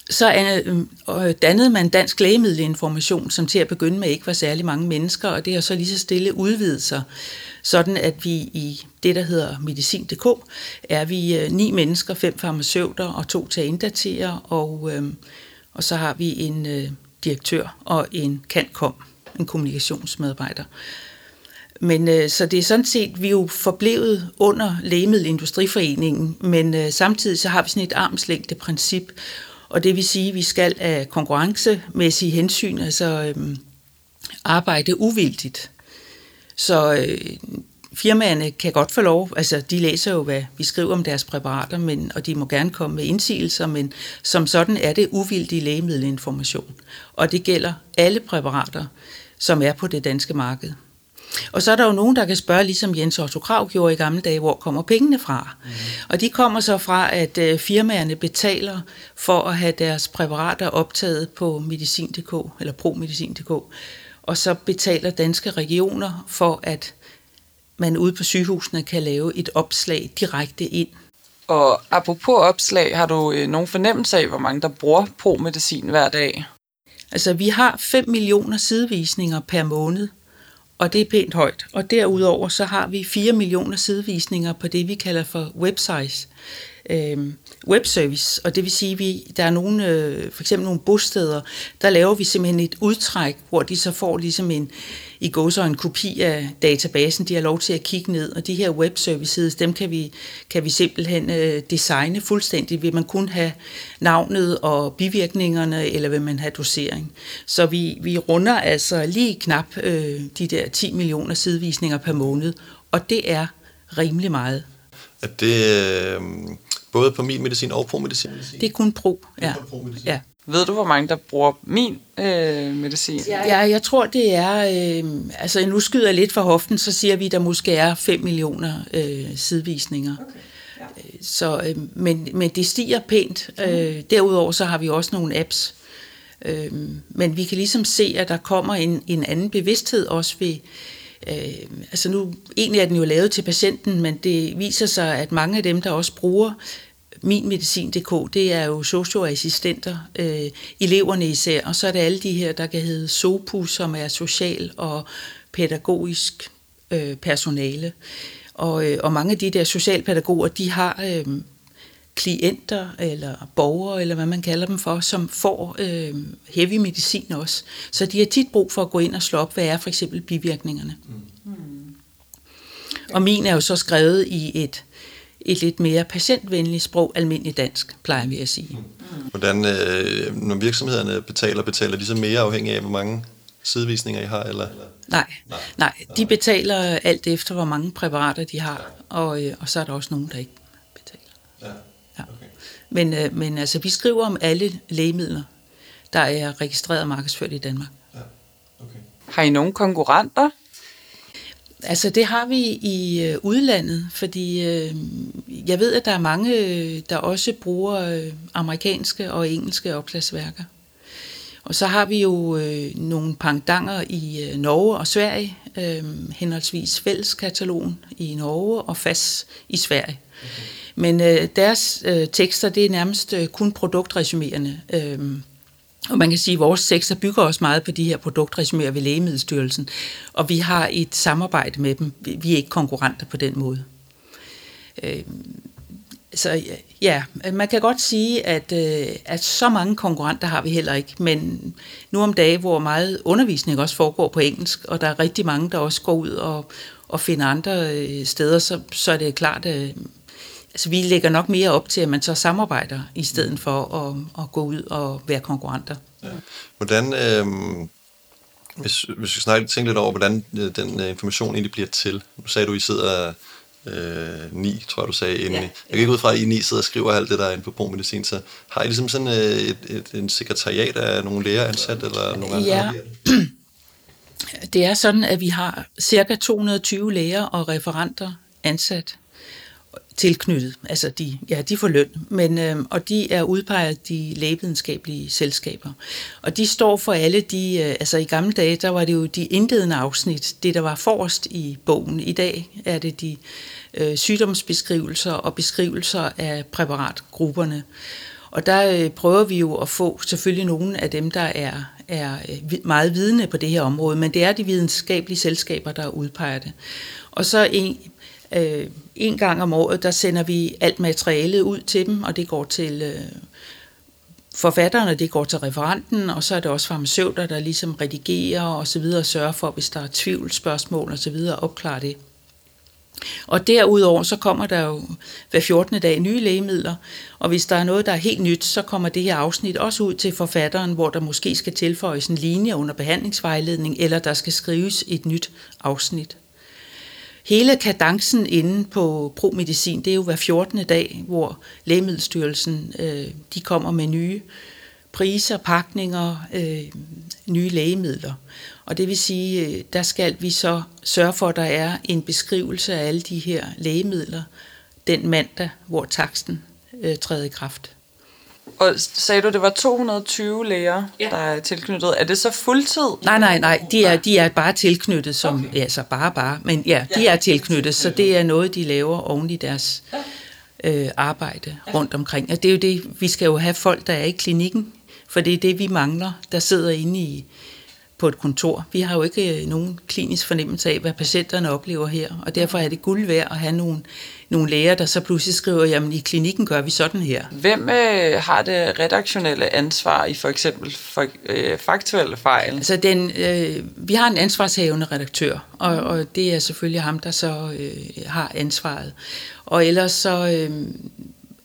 så øhm, dannede man Dansk Lægemiddelinformation, som til at begynde med ikke var særlig mange mennesker, og det har så lige så stille udvidet sig sådan at vi i det, der hedder medicin.dk, er vi øh, ni mennesker, fem farmaceuter og to til at inddatere, og, øh, og så har vi en øh, direktør og en kan-kom, en kommunikationsmedarbejder. Men øh, så det er sådan set, vi er jo forblevet under Lægemiddelindustriforeningen, men øh, samtidig så har vi sådan et armslængde princip, og det vil sige, at vi skal af konkurrencemæssige hensyn altså øh, arbejde uvildigt. Så øh, firmaerne kan godt få lov, altså de læser jo, hvad vi skriver om deres præparater, men, og de må gerne komme med indsigelser, men som sådan er det uvildig lægemiddelinformation. Og det gælder alle præparater, som er på det danske marked. Og så er der jo nogen, der kan spørge, ligesom Jens Otto Krav gjorde i gamle dage, hvor kommer pengene fra? Mm. Og de kommer så fra, at øh, firmaerne betaler for at have deres præparater optaget på medicin.dk, eller promedicin.dk, og så betaler danske regioner for, at man ude på sygehusene kan lave et opslag direkte ind.
Og apropos opslag, har du øh, nogen fornemmelse af, hvor mange der bruger pro-medicin hver dag?
Altså, vi har 5 millioner sidevisninger per måned, og det er pænt højt. Og derudover så har vi 4 millioner sidevisninger på det, vi kalder for websites øh, webservice, og det vil sige, at vi, der er nogle, øh, for eksempel nogle bosteder, der laver vi simpelthen et udtræk, hvor de så får ligesom en, i går så en kopi af databasen, de har lov til at kigge ned, og de her webservices, dem kan vi, kan vi simpelthen øh, designe fuldstændig. Vil man kun have navnet og bivirkningerne, eller vil man have dosering? Så vi, vi runder altså lige knap øh, de der 10 millioner sidevisninger per måned, og det er rimelig meget.
At det, øh, Både på min medicin og pro medicin?
Det er kun pro, ja.
kun
ja.
Ved du, hvor mange der bruger min øh, medicin?
Ja, jeg tror, det er... Øh, altså, nu skyder jeg lidt fra hoften, så siger vi, at der måske er 5 millioner øh, sidevisninger. Okay. Ja. Øh, så, øh, men, men det stiger pænt. Øh, derudover så har vi også nogle apps. Øh, men vi kan ligesom se, at der kommer en, en anden bevidsthed også ved Øh, altså nu, egentlig er den jo lavet til patienten, men det viser sig, at mange af dem, der også bruger minmedicin.dk, det er jo socioassistenter, øh, eleverne især, og så er det alle de her, der kan hedde SOPU, som er social og pædagogisk øh, personale. Og, øh, og mange af de der socialpædagoger, de har øh, klienter eller borgere, eller hvad man kalder dem for, som får øh, heavy medicin også. Så de har tit brug for at gå ind og slå op, hvad er for eksempel bivirkningerne. Mm. Og min er jo så skrevet i et, et lidt mere patientvenligt sprog, almindelig dansk, plejer vi at sige.
Mm. Hvordan, øh, når virksomhederne betaler, betaler de så mere afhængig af, hvor mange sidevisninger I har? Eller?
Nej, nej, nej, de betaler alt efter, hvor mange præparater de har, og, øh, og så er der også nogen, der ikke betaler. Ja. Ja. Okay. Men, øh, men altså, vi skriver om alle lægemidler, der er registreret og markedsført i Danmark. Ja.
Okay. Har I nogle konkurrenter?
Altså det har vi i øh, udlandet, fordi øh, jeg ved, at der er mange, der også bruger øh, amerikanske og engelske opslagsværker. Og så har vi jo øh, nogle pangdanger i øh, Norge og Sverige, øh, henholdsvis fælleskatalogen i Norge og FAS i Sverige. Okay. Men øh, deres øh, tekster, det er nærmest øh, kun produktresumerende. Øh, og man kan sige, at vores tekster bygger også meget på de her produktresuméer ved Lægemiddelstyrelsen, og vi har et samarbejde med dem. Vi er ikke konkurrenter på den måde. Øh, så ja, man kan godt sige, at, øh, at så mange konkurrenter har vi heller ikke, men nu om dagen, hvor meget undervisning også foregår på engelsk, og der er rigtig mange, der også går ud og, og finder andre øh, steder, så, så er det klart, at altså, vi lægger nok mere op til, at man så samarbejder, i stedet for at, at gå ud og være konkurrenter. Ja.
Hvordan, øh, hvis, hvis vi snakker, tænker lidt over, hvordan øh, den øh, information egentlig bliver til. Nu sagde du, I sidder øh, ni, tror jeg, du sagde inden. Ja. Jeg kan ikke ud fra, at I ni sidder og skriver alt det, der er inde på promedicin, så har I ligesom sådan et, et, et, en sekretariat af nogle læger ansat, eller nogle andre?
Ja. Det er sådan, at vi har cirka 220 læger og referenter ansat tilknyttet. Altså de, ja, de får løn, men, øh, og de er udpeget de lægevidenskabelige selskaber. Og de står for alle de, øh, altså i gamle dage, der var det jo de indledende afsnit, det der var forrest i bogen. I dag er det de øh, sygdomsbeskrivelser og beskrivelser af præparatgrupperne. Og der øh, prøver vi jo at få selvfølgelig nogle af dem, der er, er øh, meget vidende på det her område, men det er de videnskabelige selskaber, der udpeger det. Og så en, øh, en gang om året, der sender vi alt materialet ud til dem, og det går til øh, forfatterne, det går til referenten, og så er det også farmaceuter, der ligesom redigerer og så videre, og sørger for, hvis der er tvivl, spørgsmål og så videre, opklare det. Og derudover så kommer der jo hver 14. dag nye lægemidler, og hvis der er noget, der er helt nyt, så kommer det her afsnit også ud til forfatteren, hvor der måske skal tilføjes en linje under behandlingsvejledning, eller der skal skrives et nyt afsnit. Hele kadencen inde på ProMedicin, det er jo hver 14. dag, hvor Lægemiddelstyrelsen øh, de kommer med nye priser, pakninger, øh, nye lægemidler. Og det vil sige, øh, der skal vi så sørge for, at der er en beskrivelse af alle de her lægemidler den mandag, hvor taksten øh, træder i kraft.
Og sagde du, det var 220 læger, ja. der er tilknyttet. Er det så fuldtid?
Nej, nej, nej. De er, de er bare tilknyttet som... Okay. Ja, så bare, bare. Men ja, de ja. er tilknyttet, så det er noget, de laver oven i deres øh, arbejde rundt omkring. Og det er jo det, vi skal jo have folk, der er i klinikken, for det er det, vi mangler, der sidder inde i, på et kontor. Vi har jo ikke øh, nogen klinisk fornemmelse af, hvad patienterne oplever her, og derfor er det guld værd at have nogle, nogle læger, der så pludselig skriver, jamen i klinikken gør vi sådan her.
Hvem øh, har det redaktionelle ansvar i for eksempel for, øh, faktuelle fejl?
Altså den, øh, vi har en ansvarshavende redaktør, og, og det er selvfølgelig ham, der så øh, har ansvaret. Og ellers så... Øh,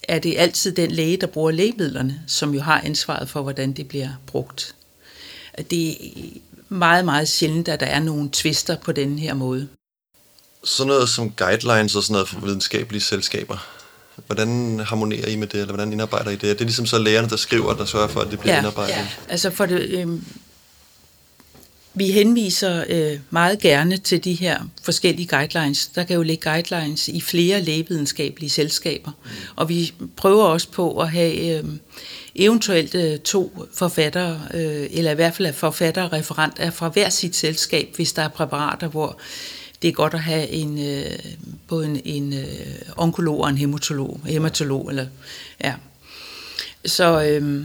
er det altid den læge, der bruger lægemidlerne, som jo har ansvaret for, hvordan det bliver brugt det er meget, meget sjældent, at der er nogle tvister på den her måde.
Sådan noget som guidelines og sådan noget for videnskabelige selskaber, hvordan harmonerer I med det, eller hvordan indarbejder I det? Det er ligesom så lægerne, der skriver, der sørger for, at det bliver ja, indarbejdet. Ja,
altså for det, øh, vi henviser øh, meget gerne til de her forskellige guidelines. Der kan jo ligge guidelines i flere lægevidenskabelige selskaber, mm. og vi prøver også på at have øh, eventuelt øh, to forfattere, øh, eller i hvert fald at forfatter og referent er fra hver sit selskab, hvis der er præparater, hvor det er godt at have en, øh, både en, en øh, onkolog og en hematolog, hematolog eller, ja. Så, øh,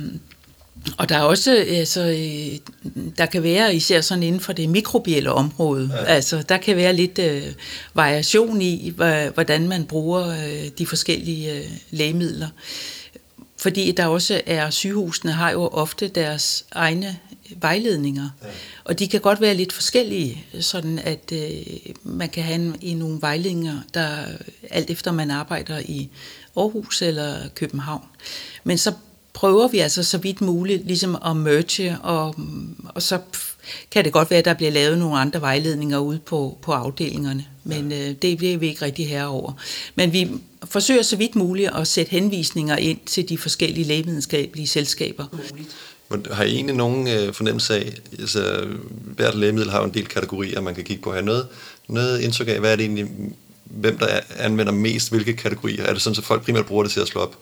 og der er også, altså, øh, der kan være, især sådan inden for det mikrobielle område, ja. altså der kan være lidt øh, variation i, hvordan man bruger øh, de forskellige øh, lægemidler. Fordi der også er, sygehusene har jo ofte deres egne vejledninger, ja. og de kan godt være lidt forskellige, sådan at øh, man kan have en, i nogle vejledninger, der alt efter man arbejder i Aarhus eller København. Men så prøver vi altså så vidt muligt ligesom at merge, og, og så kan det godt være, at der bliver lavet nogle andre vejledninger ude på, på afdelingerne, men øh, det, det er vi ikke rigtig herover. Men vi forsøger så vidt muligt at sætte henvisninger ind til de forskellige lægevidenskabelige selskaber.
Har I egentlig nogen øh, fornemmelse af, altså hvert lægemiddel har jo en del kategorier, man kan kigge på her. Noget, noget indtryk af, hvad er det egentlig, hvem der anvender mest hvilke kategorier? Er det sådan, at folk primært bruger det til at slå op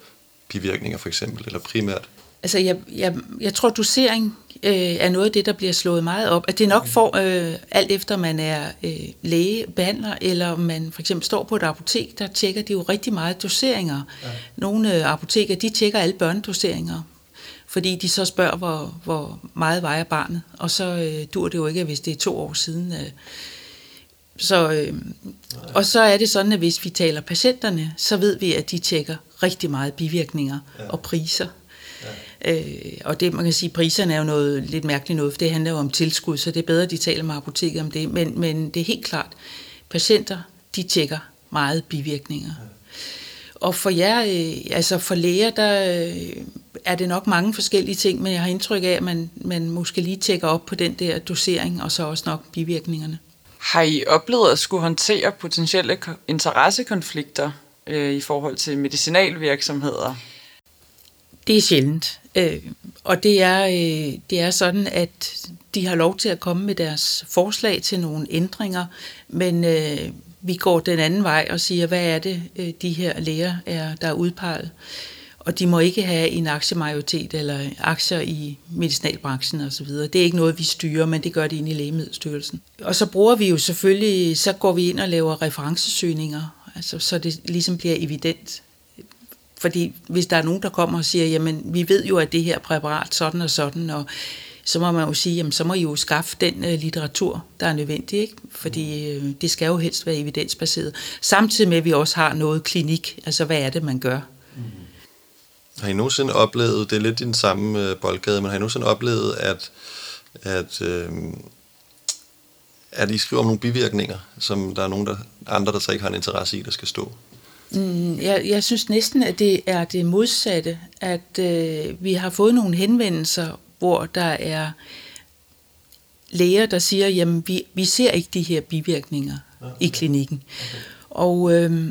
bivirkninger for eksempel, eller primært?
Altså, jeg, jeg, jeg tror, dosering øh, er noget af det, der bliver slået meget op. At det nok får, øh, alt efter man er øh, læge, behandler, eller man for eksempel står på et apotek, der tjekker de jo rigtig meget doseringer. Ja. Nogle øh, apoteker, de tjekker alle børnedoseringer, fordi de så spørger, hvor, hvor meget vejer barnet, og så øh, dur det jo ikke, hvis det er to år siden. Øh. Så, øh, og så er det sådan, at hvis vi taler patienterne, så ved vi, at de tjekker rigtig meget bivirkninger ja. og priser. Øh, og det, man kan sige, priserne er jo noget lidt mærkeligt noget, for det handler jo om tilskud, så det er bedre, at de taler med apoteket om det. Men, men det er helt klart, patienter, de tjekker meget bivirkninger. Og for jer, øh, altså for læger, der øh, er det nok mange forskellige ting, men jeg har indtryk af, at man, man måske lige tjekker op på den der dosering, og så også nok bivirkningerne.
Har I oplevet at skulle håndtere potentielle interessekonflikter øh, i forhold til medicinalvirksomheder?
Det er sjældent. Øh, og det er, øh, det er sådan, at de har lov til at komme med deres forslag til nogle ændringer, men øh, vi går den anden vej og siger, hvad er det, øh, de her læger, er, der er udpeget. Og de må ikke have en aktiemajoritet eller aktier i medicinalbranchen osv. Det er ikke noget, vi styrer, men det gør det inde i Lægemiddelstyrelsen. Og så bruger vi jo selvfølgelig, så går vi ind og laver referencesøgninger, altså, så det ligesom bliver evident. Fordi hvis der er nogen, der kommer og siger, jamen vi ved jo, at det her præparat sådan og sådan, og så må man jo sige, jamen så må I jo skaffe den øh, litteratur, der er nødvendig, ikke? fordi øh, det skal jo helst være evidensbaseret. Samtidig med, at vi også har noget klinik, altså hvad er det, man gør? Mm.
Har I nogensinde oplevet, det er lidt i den samme øh, boldgade, men har I nogensinde oplevet, at, at, øh, at I skriver om nogle bivirkninger, som der er nogen der, andre, der så ikke har en interesse i, der skal stå?
Mm, jeg, jeg synes næsten, at det er det modsatte, at øh, vi har fået nogle henvendelser, hvor der er læger, der siger, jamen vi, vi ser ikke de her bivirkninger okay. i klinikken. Okay. Og, øh,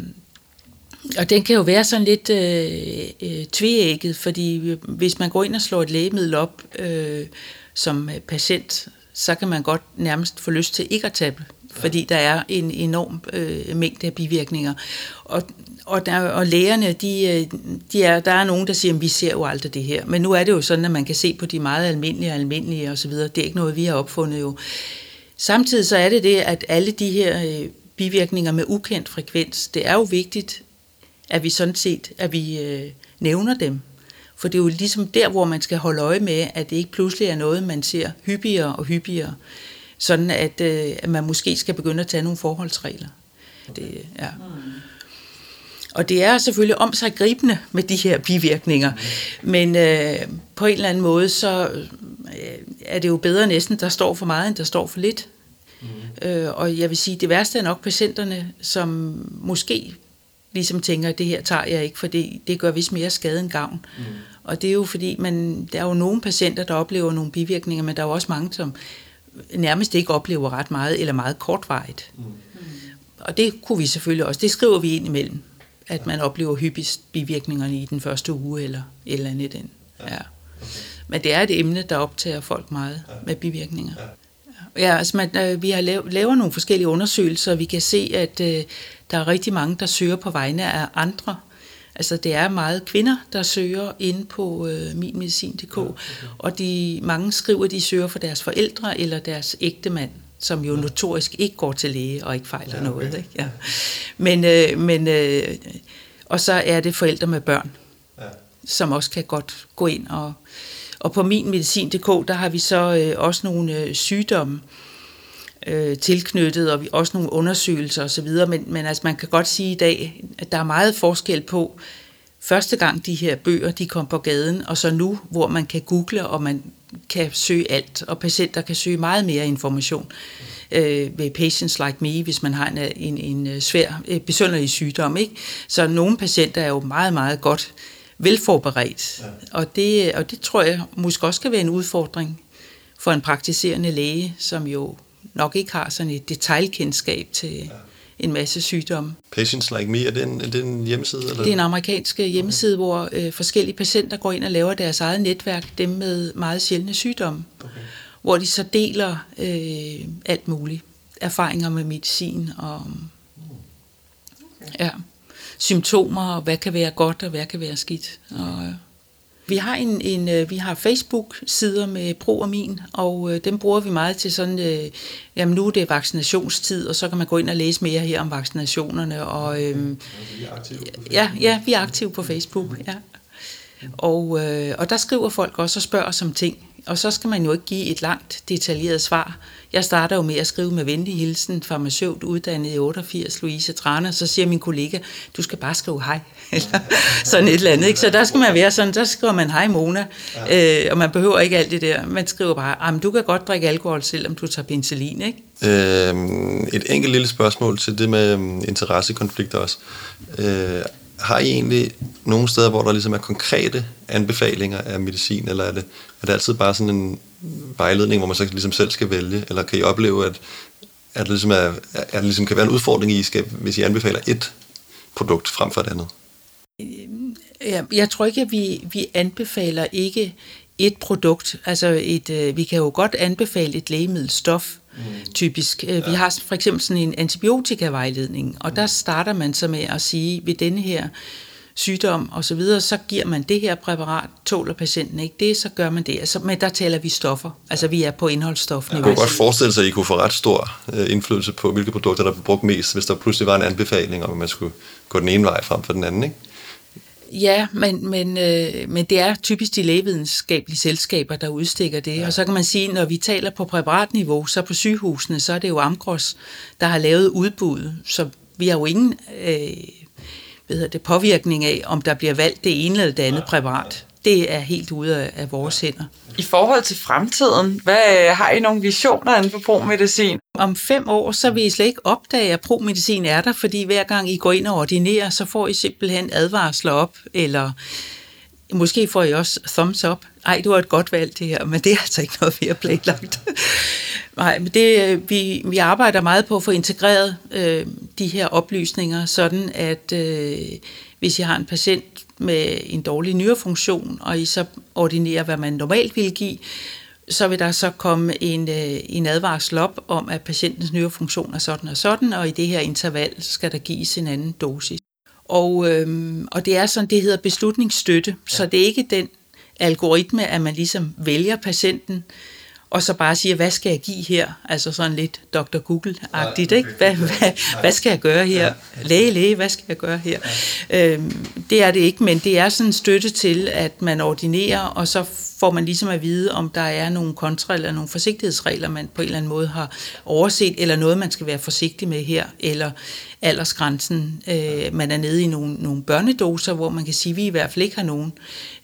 og den kan jo være sådan lidt øh, øh, tvægget, fordi hvis man går ind og slår et lægemiddel op øh, som patient, så kan man godt nærmest få lyst til ikke at tage fordi der er en enorm øh, mængde af bivirkninger. Og, og, der, og lægerne, de, øh, de er, der er nogen, der siger, at vi ser jo aldrig det her. Men nu er det jo sådan, at man kan se på de meget almindelige og almindelige osv. Det er ikke noget, vi har opfundet jo. Samtidig så er det det, at alle de her øh, bivirkninger med ukendt frekvens, det er jo vigtigt, at vi sådan set, at vi øh, nævner dem. For det er jo ligesom der, hvor man skal holde øje med, at det ikke pludselig er noget, man ser hyppigere og hyppigere. Sådan at, øh, at man måske skal begynde at tage nogle forholdsregler. Det, ja. Og det er selvfølgelig om sig gribende med de her bivirkninger. Men øh, på en eller anden måde, så øh, er det jo bedre næsten, der står for meget, end der står for lidt. Mm. Øh, og jeg vil sige, det værste er nok patienterne, som måske ligesom tænker, at det her tager jeg ikke, for det, det gør vist mere skade end gavn. Mm. Og det er jo fordi, man, der er jo nogle patienter, der oplever nogle bivirkninger, men der er jo også mange, som nærmest ikke oplever ret meget, eller meget kortvarigt. Mm. Og det kunne vi selvfølgelig også, det skriver vi ind imellem, at man oplever hyppigst bivirkningerne i den første uge, eller et eller andet den. Ja. Men det er et emne, der optager folk meget med bivirkninger. Ja, altså man, øh, vi har lavet, laver nogle forskellige undersøgelser, og vi kan se, at øh, der er rigtig mange, der søger på vegne af andre. Altså det er meget kvinder, der søger ind på øh, minmedicin.dk, okay. og de mange skriver, at de søger for deres forældre eller deres ægtemand, som jo notorisk ikke går til læge og ikke fejler ja, okay. noget. Ikke? Ja. Men, øh, men øh, og så er det forældre med børn, ja. som også kan godt gå ind og og på minmedicin.dk, der har vi så øh, også nogle øh, sygdomme, øh, tilknyttet, og vi også nogle undersøgelser osv., men, men altså, man kan godt sige i dag, at der er meget forskel på første gang de her bøger, de kom på gaden, og så nu, hvor man kan google, og man kan søge alt, og patienter kan søge meget mere information øh, ved Patients Like Me, hvis man har en, en, en øh, svær, øh, besønderlig sygdom. Ikke? Så nogle patienter er jo meget, meget godt velforberedt, ja. og, det, og det tror jeg måske også skal være en udfordring for en praktiserende læge, som jo nok ikke har sådan et detaljkendskab til, en masse sygdomme.
Patients Like Me, er det en, er det en hjemmeside? Eller?
Det er en amerikansk øh, hjemmeside, hvor øh, forskellige patienter går ind og laver deres eget netværk, dem med meget sjældne sygdomme, okay. hvor de så deler øh, alt muligt. Erfaringer med medicin og ja, symptomer, og hvad kan være godt og hvad kan være skidt. Og, øh, vi har en, en øh, vi har Facebook-sider med Pro og Min, og øh, dem bruger vi meget til sådan, øh, jamen nu er det vaccinationstid, og så kan man gå ind og læse mere her om vaccinationerne. Og, øh, ja, ja, vi er aktive på Facebook, ja. Og, øh, og der skriver folk også og spørger os om ting, og så skal man jo ikke give et langt detaljeret svar. Jeg starter jo med at skrive med venlig hilsen, farmaceut uddannet i 88, Louise Trane, så siger min kollega, du skal bare skrive hej, eller sådan et eller andet. Ikke? Så der skal man være sådan, der skriver man hej Mona, ja. øh, og man behøver ikke alt det der. Man skriver bare, du kan godt drikke alkohol, selvom du tager penicillin. Ikke?
Øhm, et enkelt lille spørgsmål til det med øhm, interessekonflikter også. Øh, har I egentlig nogle steder, hvor der ligesom er konkrete anbefalinger af medicin, eller er det, er det altid bare sådan en vejledning, hvor man så ligesom selv skal vælge, eller kan I opleve, at, at det ligesom, er, at det ligesom kan være en udfordring, I skal, hvis I anbefaler et produkt frem for et andet?
Ja, jeg tror ikke, at vi, vi anbefaler ikke et produkt. Altså et, øh, vi kan jo godt anbefale et lægemiddelstof, mm. typisk. Øh, ja. Vi har for eksempel sådan en antibiotikavejledning, og der starter man så med at sige, ved denne her sygdom og så videre, så giver man det her præparat, tåler patienten ikke det, så gør man det. Altså, men der taler vi stoffer. Altså vi er på indholdsstofniveau.
Jeg kunne godt forestille sig, at I kunne få ret stor øh, indflydelse på, hvilke produkter, der bliver brugt mest, hvis der pludselig var en anbefaling om, at man skulle gå den ene vej frem for den anden, ikke?
Ja, men, men, øh, men det er typisk de lægevidenskabelige selskaber, der udstikker det. Ja. Og så kan man sige, når vi taler på præparatniveau, så på sygehusene, så er det jo Amgros, der har lavet udbud. Så vi har jo ingen øh, hvad hedder det, påvirkning af, om der bliver valgt det ene eller det andet ja. præparat. Det er helt ude af, af vores hænder.
I forhold til fremtiden, hvad har I nogle visioner inden for promedicin?
Om fem år, så vil I slet ikke opdage, at promedicin er der, fordi hver gang I går ind og ordinerer, så får I simpelthen advarsler op, eller måske får I også thumbs up. Ej, det var et godt valg det her, men det er altså ikke noget, vi har planlagt. Nej, men det, vi, vi arbejder meget på at få integreret øh, de her oplysninger, sådan at øh, hvis I har en patient med en dårlig nyrefunktion, og I så ordinerer, hvad man normalt vil give, så vil der så komme en, øh, en advarsel op om, at patientens nyrefunktion er sådan og sådan, og i det her interval skal der gives en anden dosis. Og, øhm, og det er sådan, det hedder beslutningsstøtte, ja. så det er ikke den algoritme, at man ligesom vælger patienten, og så bare siger, hvad skal jeg give her? Altså sådan lidt Dr. Google-agtigt, ikke? Hvad, hvad, hvad skal jeg gøre her? Læge, læge, hvad skal jeg gøre her? Øhm, det er det ikke, men det er sådan en støtte til, at man ordinerer, og så får man ligesom at vide, om der er nogle kontra- eller nogle forsigtighedsregler, man på en eller anden måde har overset, eller noget, man skal være forsigtig med her, eller aldersgrænsen. Øh, man er nede i nogle, nogle børnedoser, hvor man kan sige, at vi i hvert fald ikke har nogen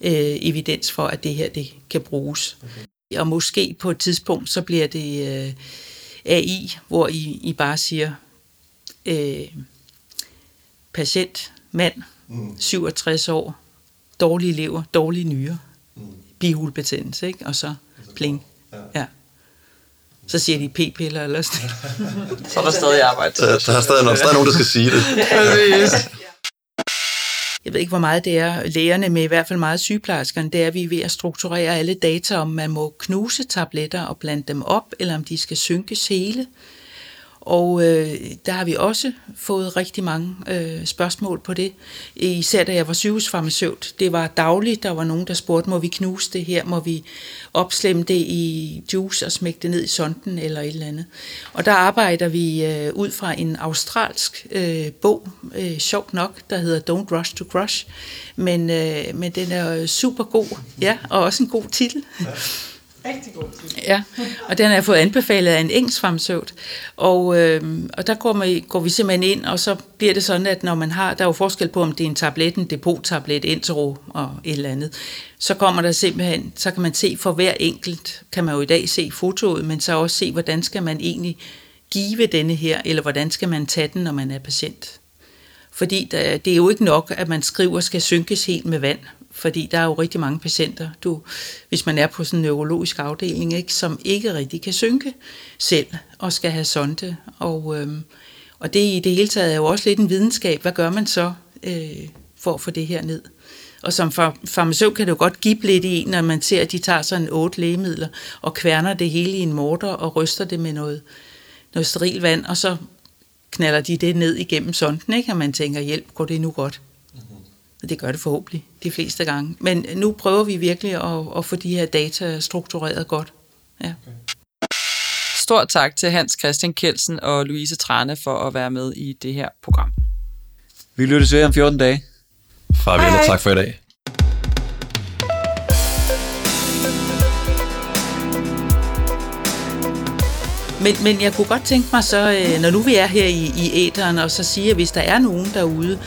øh, evidens for, at det her det kan bruges. Okay. Og måske på et tidspunkt, så bliver det øh, AI, hvor I, I bare siger, øh, patient, mand, mm. 67 år, dårlige lever, dårlige nyrer, mm. bihulbetændelse, ikke? og så pling. Ja. Så siger de p-piller eller sådan
Så er der stadig arbejde.
Der, der er stadig, der er nogen, der skal sige det.
jeg ved ikke, hvor meget det er lægerne, men i hvert fald meget sygeplejerskerne, det er, at vi er ved at strukturere alle data, om man må knuse tabletter og blande dem op, eller om de skal synkes hele. Og øh, der har vi også fået rigtig mange øh, spørgsmål på det. Især da jeg var sygehusfarmaceut. Det var dagligt, der var nogen, der spurgte, må vi knuse det her? Må vi opslemme det i juice og smække det ned i sonden eller et eller andet? Og der arbejder vi øh, ud fra en australsk øh, bog, øh, sjovt nok, der hedder Don't Rush to Crush. Men, øh, men den er super god, ja, og også en god titel.
Rigtig god tid.
Ja, og den har jeg fået anbefalet af en engelsk farmaceut. Og, øh, og der går, man, går vi simpelthen ind, og så bliver det sådan, at når man har, der er jo forskel på, om det er en tablet, en depot-tablet, intro og et eller andet, så kommer der simpelthen, så kan man se for hver enkelt, kan man jo i dag se fotoet, men så også se, hvordan skal man egentlig give denne her, eller hvordan skal man tage den, når man er patient. Fordi der, det er jo ikke nok, at man skriver, skal synkes helt med vand fordi der er jo rigtig mange patienter, du, hvis man er på sådan en neurologisk afdeling, ikke, som ikke rigtig kan synke selv og skal have sonde. Og, øhm, Og det i det hele taget er jo også lidt en videnskab. Hvad gør man så øh, for at få det her ned? Og som far- farmaceut kan det jo godt give lidt i en, når man ser, at de tager sådan otte lægemidler og kværner det hele i en morter og ryster det med noget, noget steril vand, og så knaller de det ned igennem sonden, ikke? og man tænker, hjælp, går det nu godt? Og det gør det forhåbentlig de fleste gange. Men nu prøver vi virkelig at, at få de her data struktureret godt. Ja.
Stort tak til Hans Christian Kelsen og Louise Trane for at være med i det her program.
Vi lyttes ved om 14 dage.
Farvel og tak for i dag.
Men, men jeg kunne godt tænke mig så, øh, når nu vi er her i, i æderen, og så sige, at hvis der er nogen derude,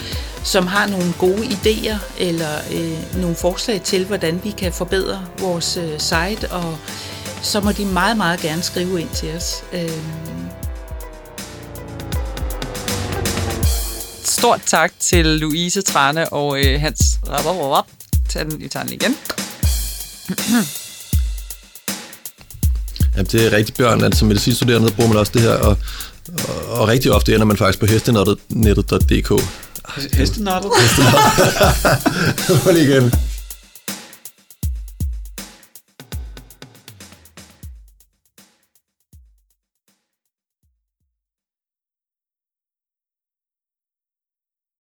som har nogle gode idéer eller øh, nogle forslag til, hvordan vi kan forbedre vores øh, site, og så må de meget, meget gerne skrive ind til os. Øh,
Stort tak til Louise Trane og øh, Hans Rabarab. Tag den, I tager den igen.
Jamen, det er rigtigt, Bjørn. Altså, medicinstuderende der bruger man også det her, og, og, og rigtig ofte ender man faktisk på hestenettet.dk.
Hestenottet.
Prøv lige igen.